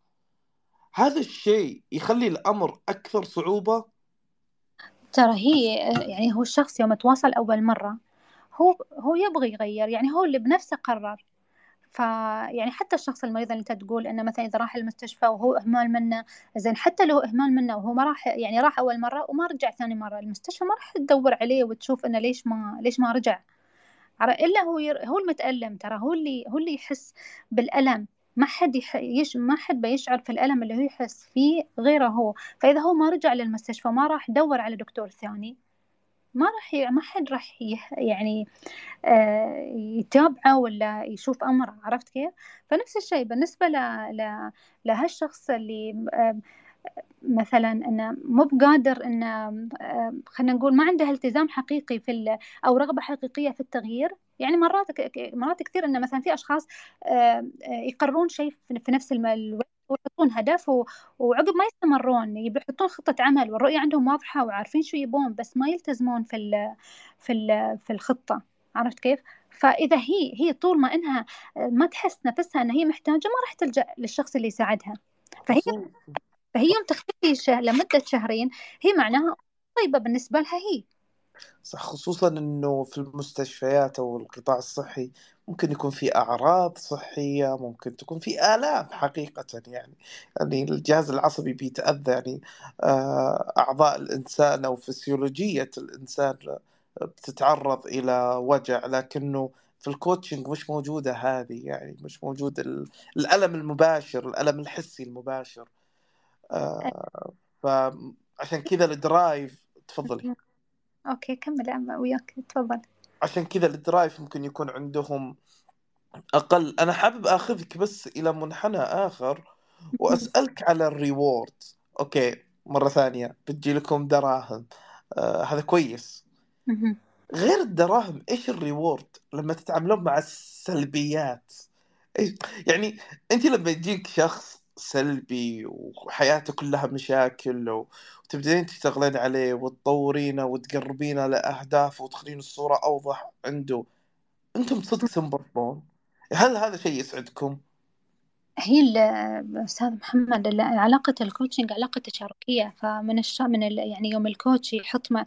هذا الشيء يخلي الأمر أكثر صعوبة؟ ترى هي يعني هو الشخص يوم تواصل أول مرة هو هو يبغى يغير يعني هو اللي بنفسه قرر. فيعني حتى الشخص المريض اللي أنت تقول إنه مثلا إذا راح المستشفى وهو إهمال منه زين حتى لو إهمال منه وهو ما راح يعني راح أول مرة وما رجع ثاني مرة المستشفى ما راح تدور عليه وتشوف إنه ليش ما ليش ما رجع. إلا هو ير... هو المتألم ترى هو اللي هو اللي يحس بالألم. ما حد يح... يش... ما حد بيشعر في الألم اللي هو يحس فيه غيره هو. فإذا هو ما رجع للمستشفى ما راح يدور على دكتور ثاني ما راح ي... ما حد راح ي... يعني آه يتابعه ولا يشوف أمره عرفت كيف؟ فنفس الشيء بالنسبة ل... ل... لهالشخص اللي آه مثلا إنه مو بقادر إنه خلينا نقول ما عنده التزام حقيقي في أو رغبة حقيقية في التغيير. يعني مرات مرات كثير إنه مثلا في أشخاص يقررون شيء في نفس الوقت. ويحطون هدف وعقب ما يستمرون يبي يحطون خطة عمل والرؤية عندهم واضحة وعارفين شو يبون بس ما يلتزمون في ال في ال في الخطة عرفت كيف؟ فإذا هي هي طول ما إنها ما تحس نفسها إن هي محتاجة ما راح تلجأ للشخص اللي يساعدها فهي فهي يوم تختفي. لمدة شهرين هي معناها طيبة بالنسبة لها هي صح خصوصا إنه في المستشفيات أو القطاع الصحي ممكن يكون في أعراض صحية ممكن تكون في آلام حقيقة يعني. يعني الجهاز العصبي بيتأذى يعني آه، أعضاء الإنسان أو فسيولوجية الإنسان بتتعرض إلى وجع لكنه في ال coaching مش موجودة هذه يعني مش موجود الألم المباشر الألم الحسي المباشر. آه فعشان كذا ال drive تفضلي. <laughs> أوكي كمل أنا وياك تفضل. عشان كذا ال drive ممكن يكون عندهم أقل. أنا حابب آخذك بس إلى منحنى آخر <laughs> وأسألك على ال reward. أوكي مرة ثانية بتجي لكم دراهم. آه هذا كويس. غير الدراهم إيش الريورد لما تتعاملون مع السلبيات؟ يعني أنت لما يجيك شخص سلبي وحياته كلها مشاكل وتبدين تشتغلين عليه وتطورينه وتقربينه لأهدافه وتخلين الصورة أوضح عنده أنتم صدق تنبسطون هل هذا شيء يسعدكم؟ هي أستاذ محمد علاقة ال coaching علاقة تشاركية. فمن الش... من ال... يعني يوم ال coach يحط مع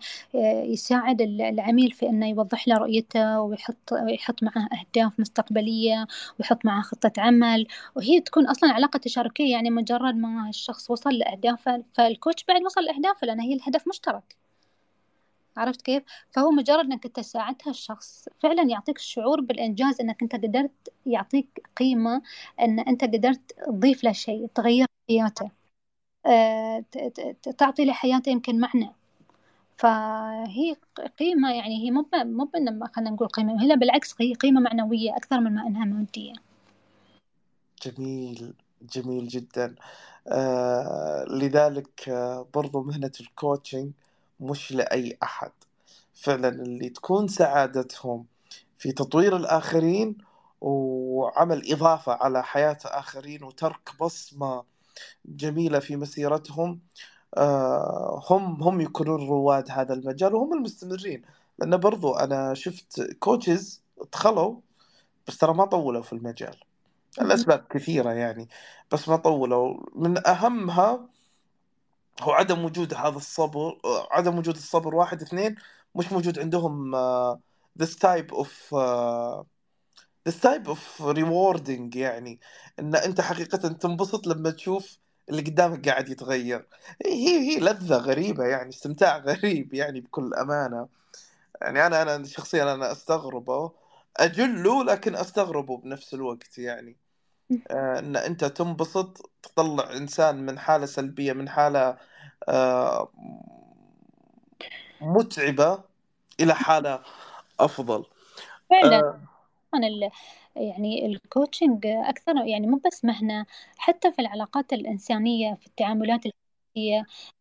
يساعد العميل في إنه يوضح له رؤيته ويحط يحط معه أهداف مستقبلية ويحط معه خطة عمل. وهي تكون أصلا علاقة تشاركية يعني مجرد ما الشخص وصل لأهدافه فال coach بعد وصل لأهدافه لأن هي الهدف مشترك. عرفت كيف؟ فهو مجرد إنك أنت ساعدت هالشخص فعلا يعطيك شعور بالإنجاز إنك أنت قدرت يعطيك قيمة إن أنت قدرت تضيف له شيء تغير حياته أه تعطي لحياته يمكن معنى فهي قيمة يعني هي مو مو خلينا نقول قيمة هي بالعكس هي قيمة معنوية أكثر من ما إنها مادية. جميل جميل جدا آه لذلك آه برضو مهنة الكوتشنج مش لأي أحد. فعلا اللي تكون سعادتهم في تطوير الآخرين وعمل إضافة على حياة آخرين وترك بصمة جميلة في مسيرتهم آه، هم هم يكونون رواد هذا المجال وهم المستمرين. لأن برضو أنا شفت كوتشز دخلوا بس ترى ما طولوا في المجال. الأسباب كثيرة يعني بس ما طولوا. من أهمها هو عدم وجود هذا الصبر عدم وجود الصبر واحد اثنين مش موجود عندهم uh, this type of uh, this type of rewarding يعني. إن أنت حقيقة تنبسط لما تشوف اللي قدامك قاعد يتغير. هي هي لذة غريبة يعني استمتاع <laughs> غريب يعني بكل أمانة. يعني أنا أنا شخصيا أنا أستغربه أجله لكن أستغربه بنفس الوقت يعني. آه، إن أنت تنبسط تطلع إنسان من حالة سلبية من حالة آه، متعبة إلى حالة أفضل فعلا آه. يعني ال coaching أكثر يعني مو بس مهنة حتى في العلاقات الإنسانية في التعاملات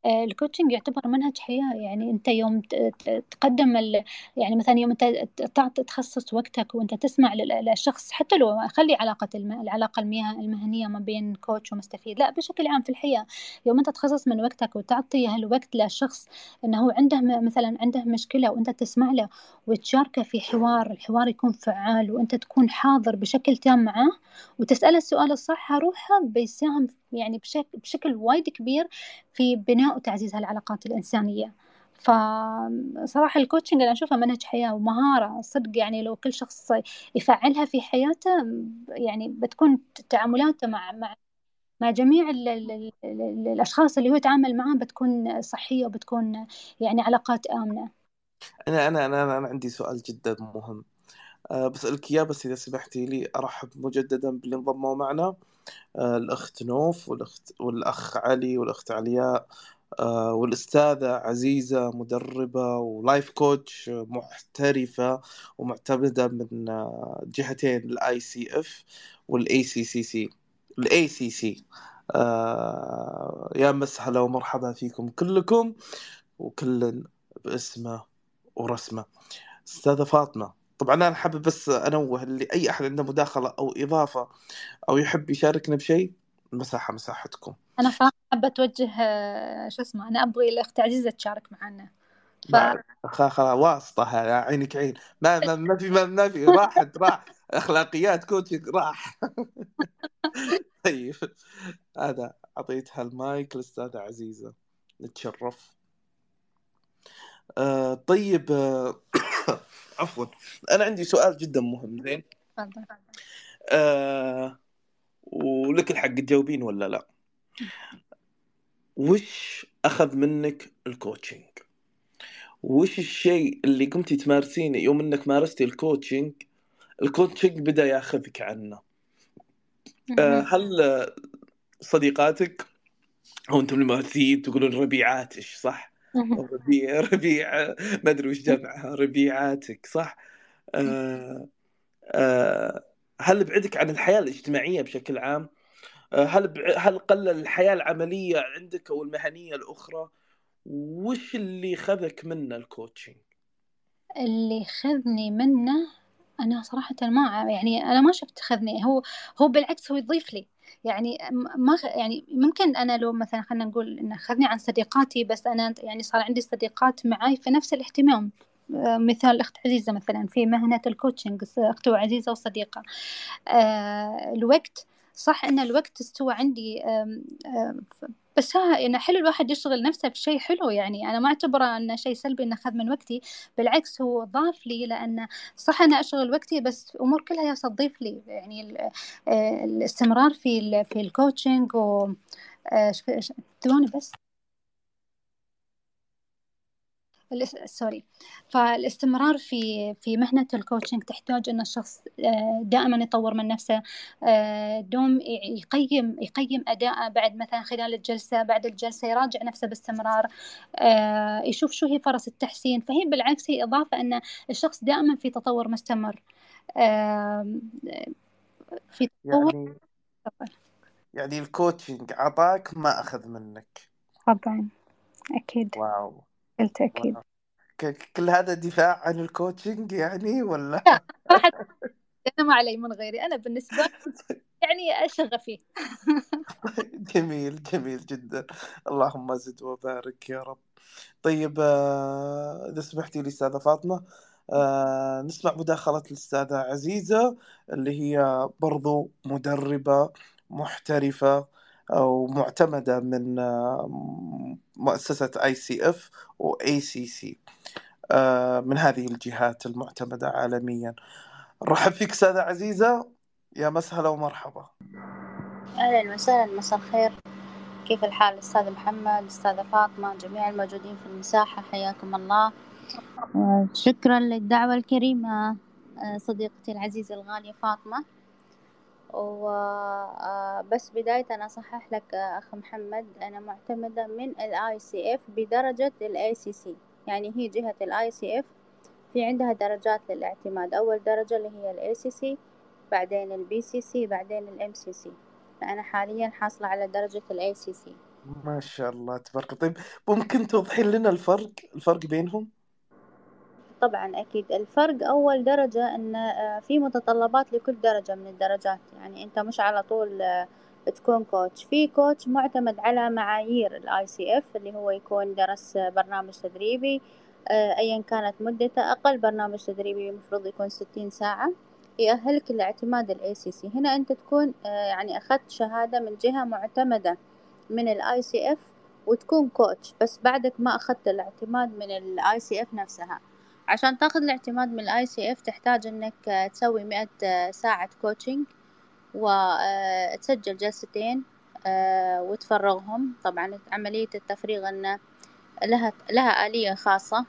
آه، ال coaching يعتبر منهج حياة. يعني أنت يوم تقدم ال... يعني مثلا يوم أنت تخصص وقتك وأنت تسمع للشخص حتى لو خلي علاقة الم... العلاقة المهنية ما بين coach ومستفيد. لا بشكل عام في الحياة يوم أنت تخصص من وقتك وتعطي هالوقت للشخص أنه عنده مثلا عنده مشكلة وأنت تسمع له وتشاركه في حوار الحوار يكون فعال وأنت تكون حاضر بشكل تام معه وتسأله السؤال الصح روحه بيساهم يعني بشكل, بشكل وايد كبير في بناء وتعزيز هالعلاقات الإنسانية. فصراحة الكوتشنج أنا أشوفها منهج حياة ومهارة صدق يعني لو كل شخص يفعلها في حياته يعني بتكون تعاملاته مع مع مع جميع ال ال ال الأشخاص اللي هو يتعامل معهم بتكون صحية وبتكون يعني علاقات آمنة. أنا أنا أنا, عندي سؤال جدا مهم. بسألك إياه بس إذا سمحتي لي أرحب مجددا باللي انضموا معنا. أه الأخت نوف والأخت والأخ علي والأخت علياء. أه والأستاذة عزيزة مدربة ولايف كوتش محترفة ومعتمدة من آه، جهتين الاي سي اف والاي سي سي سي الاي سي سي يا مسهلا ومرحبا فيكم كلكم وكل باسمه ورسمه. أستاذة فاطمة طبعا أنا حابب بس أنوه اللي اي أحد عنده مداخلة أو إضافة أو يحب يشاركنا بشيء المساحه مساحتكم. أنا صراحة حابة أتوجه آه، شو اسمه أنا أبغي الاخت عزيزه تشارك معنا. ف... خلاص واسطة عينك عين. ما ما, ما في ما, ما في راحت راح. أخلاقيات كوتشنج راح. <laughs> طيب هذا اعطيتها المايك للاستاذه عزيزة نتشرف. آه طيب آه <laughs> عفوا. أنا عندي سؤال جدا مهم. زين. آه ولك الحق تجاوبين ولا لا؟ وش أخذ منك ال coaching وش الشيء اللي قمتي تمارسينه يوم إنك مارستي ال coaching ال coaching بدأ ياخذك عنه. آه هل صديقاتك أو أنتم المماثلين تقولون ربيعاتش صح؟ <laughs> ربيع ربيع ما أدري وش جمعها ربيعاتك صح؟ آه آه هل بعدك عن الحياة الاجتماعية بشكل عام؟ آه هل هل قلل الحياة العملية عندك أو المهنية الأخرى؟ وش اللي خذك منه ال coaching؟ اللي خذني منه أنا صراحةً ما يعني أنا ما شُفت خذني هو هو بالعكس هو يضيف لي، يعني ما يعني ممكن أنا لو مثلًا خلّينا نقول إنه خذني عن صديقاتي بس أنا يعني صار عندي صديقات معاي في نفس الاهتمام، آه، مثال الأخت عزيزة مثلًا في مهنة ال coaching أخت عزيزة وصديقة، آه، الوقت صح إن الوقت استوى عندي بس ها يعني حلو الواحد يشغل نفسه بشيء حلو يعني أنا ما أعتبره أنه شيء سلبي إنه أخذ من وقتي بالعكس هو ضاف لي لأنه صح أنا أشغل وقتي بس أمور كلها يا تضيف لي يعني آه، الاستمرار في في ال coaching و آه، ثواني بس sorry. فالاستمرار في في مهنة ال coaching تحتاج أن الشخص آه، دائما يطور من نفسه. آه، دوم يقيم يقيم أداءه بعد مثلا خلال الجلسة بعد الجلسة يراجع نفسه باستمرار. آه، يشوف شو هي فرص التحسين. فهي بالعكس هي إضافة أن الشخص دائما في تطور مستمر. في تطور. يعني يعني ال coaching عطاك ما أخذ منك. طبعا أكيد. wow. بالتأكيد كل هذا دفاع عن ال coaching يعني ولا؟ لا أنا ما علي من غيري. أنا بالنسبة يعني شغفي. <laughs> جميل جميل جدا. اللهم زد وبارك يا رب. طيب آه، إذا سمحتي لي أستاذة فاطمة آه، نسمع مداخلة الأستاذة عزيزة اللي هي برضو مدربة محترفة ومعتمدة من آه، مؤسسة اي سي اف واي سي سي من هذه الجهات المعتمدة عالميا. نرحب فيك أستاذة عزيزة. يا مسهلا ومرحبا. أهلا وسهلا مساء الخير. كيف الحال أستاذ محمد أستاذة فاطمة جميع الموجودين في المساحة؟ حياكم الله. شكرا للدعوة الكريمة آه، صديقتي العزيزة الغالية فاطمة. وبس آه، بداية أصحح لك آه، أخ محمد أنا معتمدة من ال ICF بدرجة ال ACC يعني هي جهة ال ICF في عندها درجات للاعتماد. أول درجة اللي هي ال ACC بعدين ال BCC بعدين ال MCC فأنا حاليا حاصلة على درجة ال ACC ما شاء الله تبارك طيب ممكن توضحين لنا الفرق الفرق بينهم؟ طبعا أكيد الفرق أول درجة إن آه، في متطلبات لكل درجة من الدرجات. يعني أنت مش على طول آه، تكون coach في coach معتمد على معايير ال ICF اللي هو يكون درس برنامج تدريبي آه، ايا كانت مدته. أقل برنامج تدريبي المفروض يكون ستين ساعة. يأهلك لاعتماد ال ACC هنا أنت تكون يعني أخذت شهادة من جهة معتمدة من ال ICF وتكون coach بس بعدك ما أخذت الاعتماد من ال ICF نفسها. عشان تاخذ الاعتماد من ال ICF تحتاج إنك تسوي مئة ساعة coaching وتسجل جلستين وتفرغهم. طبعا عملية التفريغ انه لها لها آلية خاصة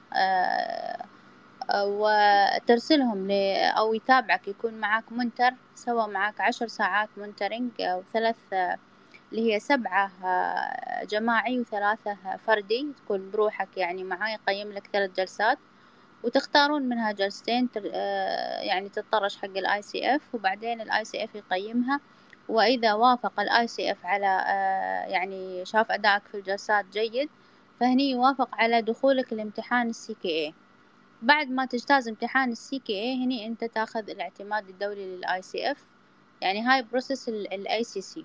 وترسلهم ل أو يتابعك يكون معاك mentor سوى معاك عشر ساعات mentoring أو ثلاث اللي هي سبعة جماعي وثلاثة فردي. تكون بروحك يعني معاه يقيم لك ثلاث جلسات. وتختارون منها جلستين يعني تتطرش حق ال ICF وبعدين ال ICF يقيمها. وإذا وافق ال ICF على يعني شاف أدائك في الجلسات جيد فهني يوافق على دخولك الامتحان ال CKA بعد ما تجتاز امتحان ال CKA هني أنت تاخذ الاعتماد الدولي لل ICF يعني هاي process ال ACC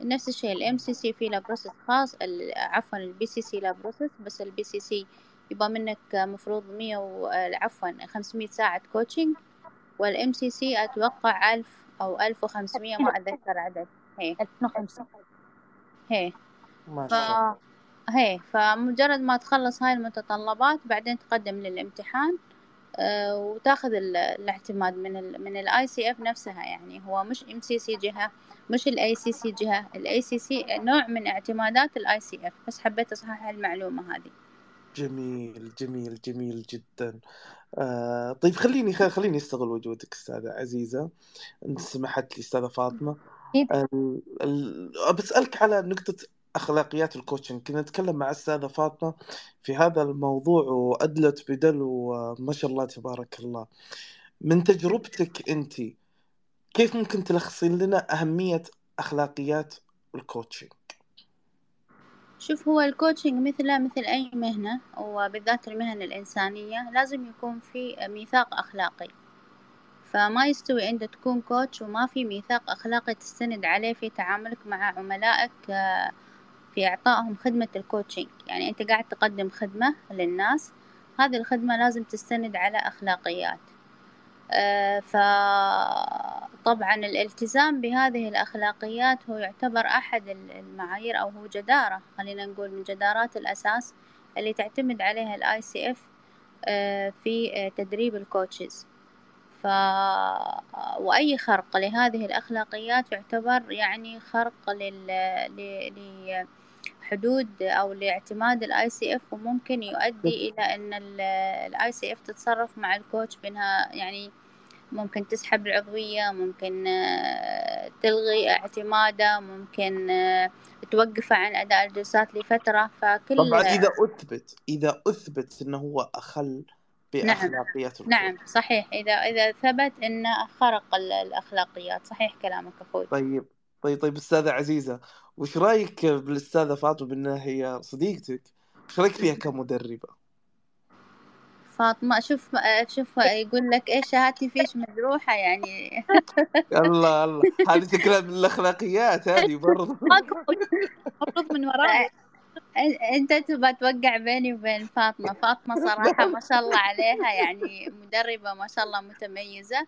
نفس الشيء ال MCC في له process خاص عفوا ال PCC له process بس ال PCC يبقى منك مفروض مية و عفوا خمسمية ساعة coaching وال MCC أتوقع ألف أو ألف وخمسمية ما أتذكر عدد. هي. ألفين وخمسة. هي. ما ف... شاء الله. هي. فمجرد ما تخلص هاي المتطلبات بعدين تقدم للامتحان آه، وتاخذ ال- الاعتماد من ال من ال ICF نفسها يعني. هو مش MCC جهة مش ال ACC جهة. ال ACC نوع من اعتمادات ال ICF بس حبيت أصحح المعلومة هذه. جميل جميل جميل جدا. آه طيب خليني خليني أستغل وجودك أستاذة عزيزة. أنت سمحت لي. ال... ال... بسألك على نقطة أخلاقيات ال coaching كنا نتكلم مع أستاذة فاطمة في هذا الموضوع وأدلت بدلوها ما شاء الله تبارك الله. من تجربتك أنت كيف ممكن تلخصين لنا أهمية أخلاقيات ال coaching شوف هو ال coaching مثله مثل أي مهنة وبالذات المهن الإنسانية لازم يكون في ميثاق أخلاقي. فما يستوي أنت تكون coach وما في ميثاق أخلاقي تستند عليه في تعاملك مع عملائك آه، في إعطائهم خدمة ال coaching يعني أنت قاعد تقدم خدمة للناس هذه الخدمة لازم تستند على أخلاقيات. فطبعا الالتزام بهذه الأخلاقيات هو يعتبر أحد المعايير أو هو جدارة خلينا نقول من جدارات الأساس اللي تعتمد عليها ال ICF في آه، تدريب ال coaches ف وأي خرق لهذه الأخلاقيات يعتبر يعني خرق لل... ل... لحدود أو لاعتماد ال ICF وممكن يؤدي إلى أن ال ICF تتصرف مع ال coach بأنها يعني ممكن تسحب العضوية ممكن آه، تلغي اعتماده ممكن آه، توقفه عن أداء الجلسات لفترة. فكل طبعا إذا أثبت إذا أثبت إنه هو أخل بأخلاقيات ال coach نعم صحيح. إذا إذا ثبت أنه خرق ال- الأخلاقيات صحيح كلامك أخوي. طيب. طيب طيب أستاذة عزيزة وش رأيك بالأستاذة فاطمة بأنها هي صديقتك؟ وش رأيك فيها <laughs> كمدربة؟ فاطمة شوف شوف يقول لك إيش شهادتي فيش مجروحة يعني. <laughs> الله الله. <laughs> هذه شكلها من الأخلاقيات هذه برضه المفروض من وراي أ- أنت تبغى توقع بيني وبين فاطمة. فاطمة صراحة ما شاء الله عليها يعني مدربة ما شاء الله متميزة.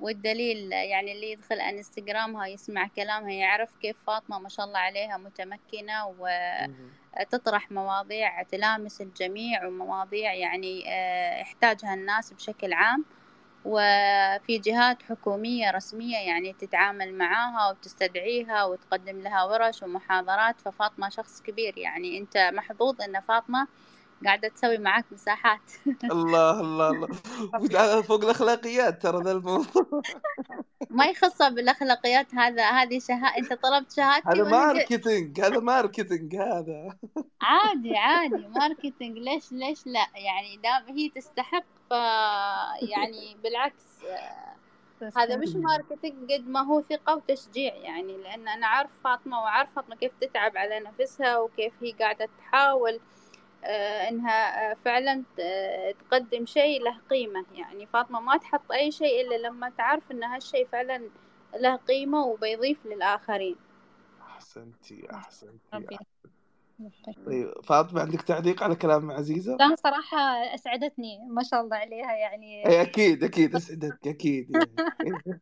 والدليل يعني اللي يدخل انستغرامها يسمع كلامها يعرف كيف فاطمة ما شاء الله عليها متمكنة وتطرح مواضيع تلامس الجميع ومواضيع يعني آه، يحتاجها الناس بشكل عام. وفي جهات حكومية رسمية يعني تتعامل معاها وتستدعيها وتقدم لها ورش ومحاضرات. ففاطمة شخص كبير يعني أنت محظوظ أن فاطمة قاعدة تسوي معاك مساحات. <laughs> الله الله الله. فوق الأخلاقيات ترى ذا الموضوع. <laughs> ما يخصها بالأخلاقيات هذا هذه شهادة أنت طلبت شهادتي هذا ماركتينج هذا ماركتينج هذا. عادي عادي ماركتينج. ليش ليش لا؟ يعني دام هي تستحق ف يعني بالعكس آه، هذا مش marketing قد ما هو ثقة وتشجيع يعني لأن أنا عارف فاطمة وعارف فاطمة كيف تتعب على نفسها وكيف هي قاعدة تحاول. آه، إنها آه، فعلا ت- تقدم شيء له قيمة. يعني فاطمة ما تحط أي شيء إلا لما تعرف إن هالشيء فعلا له قيمة وبيضيف للآخرين. أحسنتي أحسنتي. ربي طيب فاطمة عندك تعليق على كلام عزيزة؟ لا صراحة أسعدتني. ما شاء الله عليها يعني. إي أكيد أكيد اسعدك أكيد. <laughs> يعني.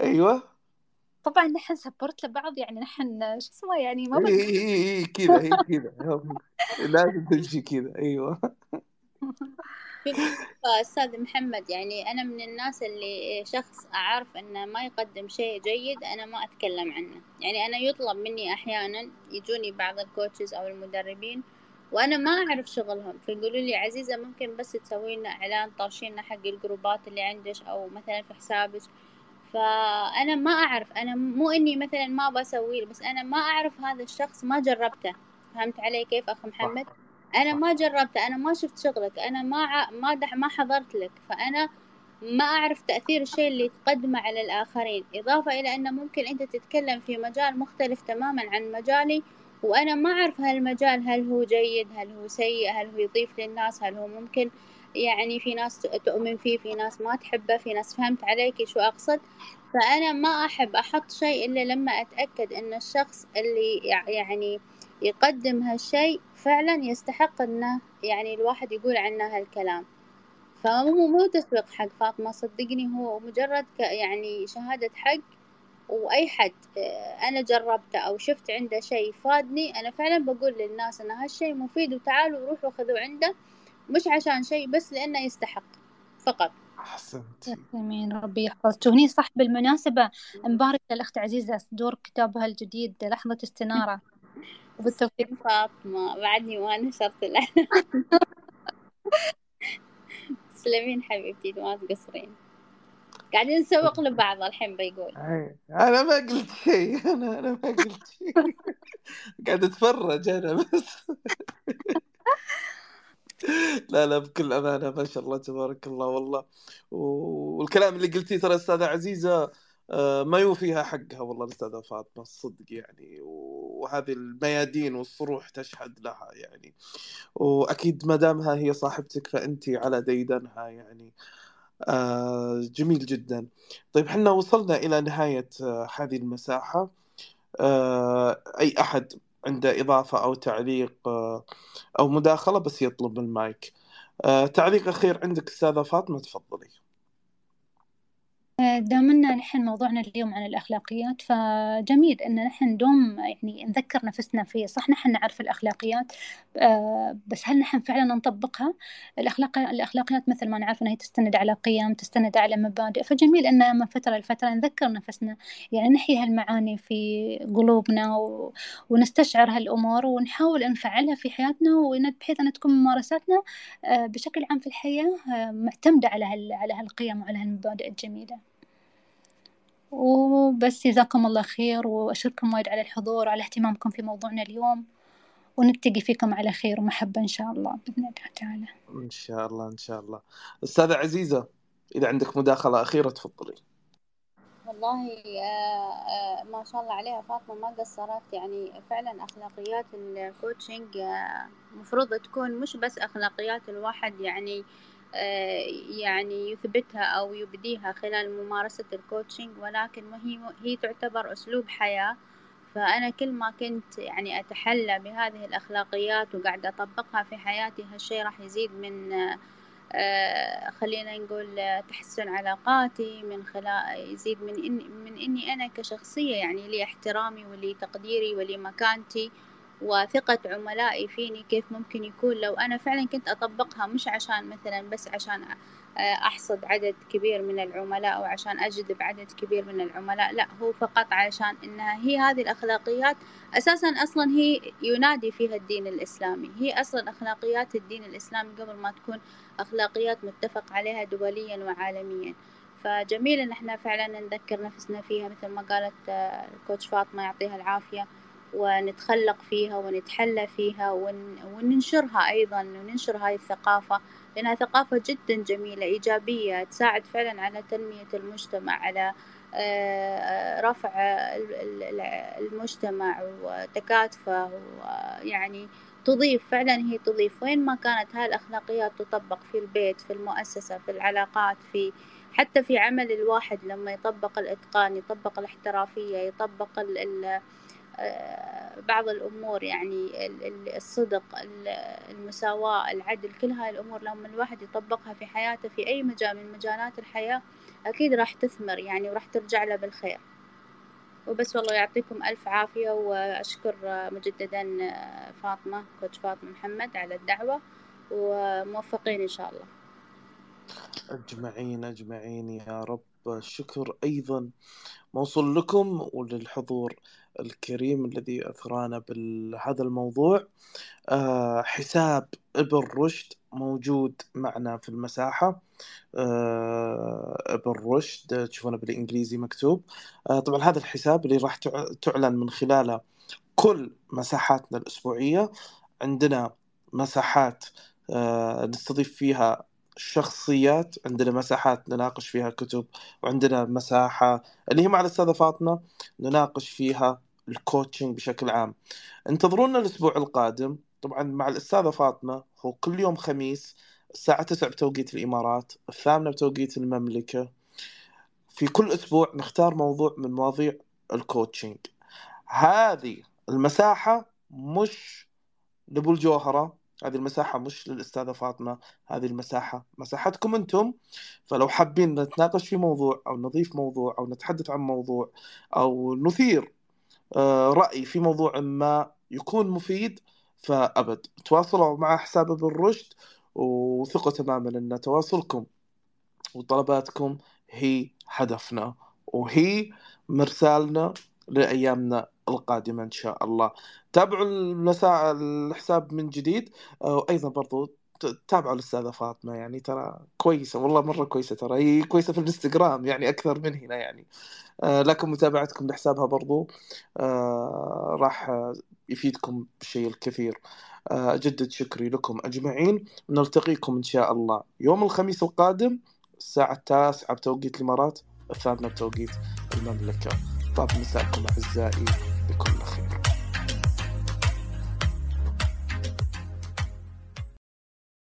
أيوه. طبعا نحن support لبعض يعني نحن شو اسمه يعني ما اي. اي اي كذا هي كذا لازم تمشي كذا أيوه. <laughs> شوف أستاذ محمد يعني أنا من الناس اللي شخص أعرف إنه ما يقدم شيء جيد أنا ما أتكلم عنه. يعني أنا يطلب مني أحيانا يجوني بعض ال coaches أو المدربين وأنا ما أعرف شغلهم فيقولوا لي عزيزة ممكن بس تسوي لنا إعلان طاشينا حق الجروبات اللي عندك أو مثلا في حسابك. فأنا ما أعرف أنا مو إني مثلا ما بسوي بس أنا ما أعرف هذا الشخص ما جربته. فهمت علي كيف أخ محمد؟ أنا ما جربته أنا ما شفت شغلك أنا ما ع... ما دح... ما حضرت لك. فأنا ما أعرف تأثير الشيء اللي تقدمه على الآخرين. إضافة إلى أنه ممكن أنت تتكلم في مجال مختلف تماما عن مجالي وأنا ما أعرف هالمجال هل هو جيد هل هو سيء هل هو يضيف للناس هل هو ممكن يعني في ناس تؤمن فيه في ناس ما تحبه في ناس فهمت عليك شو أقصد. فأنا ما أحب أحط شيء إلا لما أتأكد أن الشخص اللي يعني يقدم هالشيء فعلا يستحق أنه يعني الواحد يقول عنه هالكلام. فمو مو تسويق حق فاطمة صدقني هو مجرد يعني شهادة حق وأي حد. أنا جربته أو شفت عنده شيء فادني أنا فعلا بقول للناس أن هالشيء مفيد وتعالوا روحوا خذوا عنده. مش عشان شيء بس لأنه يستحق فقط. أحسنت. آمين ربي يحفظك. وهني صح بالمناسبة مبارك للأخت عزيزة صدور كتابها الجديد لحظة استنارة. <laughs> وبالتوفيق. فاطمة بعدني ما نشرت له تسلمين حبيبتي ما تقصرين. قاعدين نسوق لبعض الحين بيقول. أنا ما قلت شيء أنا أنا ما قلت شيء. <laughs> قاعد أتفرج أنا بس. <laughs> لا لا بكل أمانة ما شاء الله تبارك الله والله. والكلام اللي قلتيه ترى أستاذة عزيزة آه، ما يوفيها حقها والله الأستاذة فاطمة الصدق يعني. وهذه الميادين والصروح تشهد لها يعني. وأكيد ما دامها هي صاحبتك فأنت على ديدنها يعني. آه، جميل جدا. طيب حنا وصلنا إلى نهاية آه، هذه المساحة. أي أحد عنده إضافة أو تعليق أو مداخلة بس يطلب المايك. تعليق أخير عندك أستاذة فاطمة تفضلي. دامنا نحن موضوعنا اليوم عن الأخلاقيات فجميل إن نحن ندوم يعني نذكر نفسنا فيه صح نحن نعرف الأخلاقيات آه، بس هل نحن فعلا نطبقها؟ الأخلاق الأخلاقيات مثل ما نعرف أنها تستند على قيم تستند على مبادئ. فجميل إن من فترة لفترة نذكر نفسنا. يعني نحيي هالمعاني في قلوبنا و... ونستشعر هالأمور ونحاول نفعلها في حياتنا بحيث أن تكون ممارساتنا آه، بشكل عام في الحياة آه، معتمدة على هال... على هالقيم وعلى هالمبادئ الجميلة. وبس جزاكم الله خير وأشكركم وايد على الحضور وعلى اهتمامكم في موضوعنا اليوم ونلتقي فيكم على خير ومحبة إن شاء الله بإذن الله تعالى. إن شاء الله إن شاء الله. أستاذة عزيزة إذا عندك مداخلة أخيرة تفضلي. والله آه، آه، ما شاء الله عليها فاطمة ما قصرت. يعني فعلا أخلاقيات ال coaching آه، مفروض تكون مش بس أخلاقيات الواحد يعني يعني يثبتها أو يبديها خلال ممارسة ال coaching ولكن هي هي تعتبر أسلوب حياة. فأنا كل ما كنت يعني أتحلى بهذه الأخلاقيات وقاعدة أطبقها في حياتي هالشي راح يزيد من آه، خلينا نقول تحسن علاقاتي من خلال يزيد من من إني أنا كشخصية يعني لي احترامي ولي تقديري ولي مكانتي. وثقة عملائي فيني كيف ممكن يكون. لو أنا فعلا كنت أطبقها مش عشان مثلا بس عشان آه، أحصد عدد كبير من العملاء أو عشان أجذب عدد كبير من العملاء لا هو فقط عشان إنها هي هذه الأخلاقيات. أساسا أصلا هي ينادي فيها الدين الإسلامي. هي أصلا أخلاقيات الدين الإسلامي قبل ما تكون أخلاقيات متفق عليها دوليا وعالميا. فجميل إن إحنا فعلا نذكر نفسنا فيها مثل ما قالت آه، الكوتش فاطمة يعطيها العافية. ونتخلق فيها ونتحلى فيها وننشرها أيضا وننشر هاي الثقافة لأنها ثقافة جدا جميلة إيجابية تساعد فعلا على تنمية المجتمع على آه، رفع المجتمع وتكاتفه ويعني تضيف فعلا هي تضيف. وين ما كانت هاي الأخلاقيات تطبق في البيت في المؤسسة في العلاقات في حتى في عمل الواحد لما يطبق الإتقان يطبق الاحترافية يطبق ال ال بعض الأمور يعني الصدق المساواة العدل كل هاي الأمور لما الواحد يطبقها في حياته في أي مجال من مجالات الحياة أكيد راح تثمر يعني وراح ترجع له بالخير. وبس والله يعطيكم ألف عافية وأشكر مجددا فاطمة كوتش فاطمة محمد على الدعوة وموفقين إن شاء الله. أجمعين أجمعين يا رب. الشكر أيضا. موصول لكم وللحضور الكريم الذي أثرانا بهذا الموضوع. آه، حساب ابن رشد موجود معنا في المساحة. آه، ابن رشد تشوفونه بالإنجليزي مكتوب. آه، طبعا هذا الحساب اللي راح تعلن من خلاله كل مساحاتنا الأسبوعية. عندنا مساحات نستضيف فيها شخصيات عندنا مساحات نناقش فيها كتب وعندنا مساحة اللي هي مع الأستاذة فاطمة نناقش فيها الكوتشنج بشكل عام. انتظرونا الأسبوع القادم. طبعا مع الأستاذة فاطمة هو كل يوم خميس الساعة 9 بتوقيت الإمارات الثامنة بتوقيت المملكة. في كل أسبوع نختار موضوع من مواضيع الكوتشنج هذه المساحة مش لأبو الجوهرة هذه المساحة مش للأستاذة فاطمة هذه المساحة مساحتكم أنتم فلو حابين نتناقش في موضوع أو نضيف موضوع أو نتحدث عن موضوع أو نثير آه، رأي في موضوع ما يكون مفيد فأبد. تواصلوا مع حساب ابن رشد وثقوا تماما أن تواصلكم وطلباتكم هي هدفنا وهي مرسالنا لأيامنا القادمة إن شاء الله. تابعوا الحساب من جديد. وأيضا برضو تابعوا الأستاذة فاطمة يعني ترى كويسة والله مرة كويسة ترى. هي كويسة في الإنستغرام يعني أكثر من هنا يعني. آه، لكن متابعتكم لحسابها برضو. آه، راح يفيدكم بالشيء الكثير. آه، أجدد شكري لكم أجمعين. نلتقيكم إن شاء الله يوم الخميس القادم الساعة التاسعة بتوقيت الإمارات الثامنة بتوقيت المملكة. طاب مساءكم أعزائي.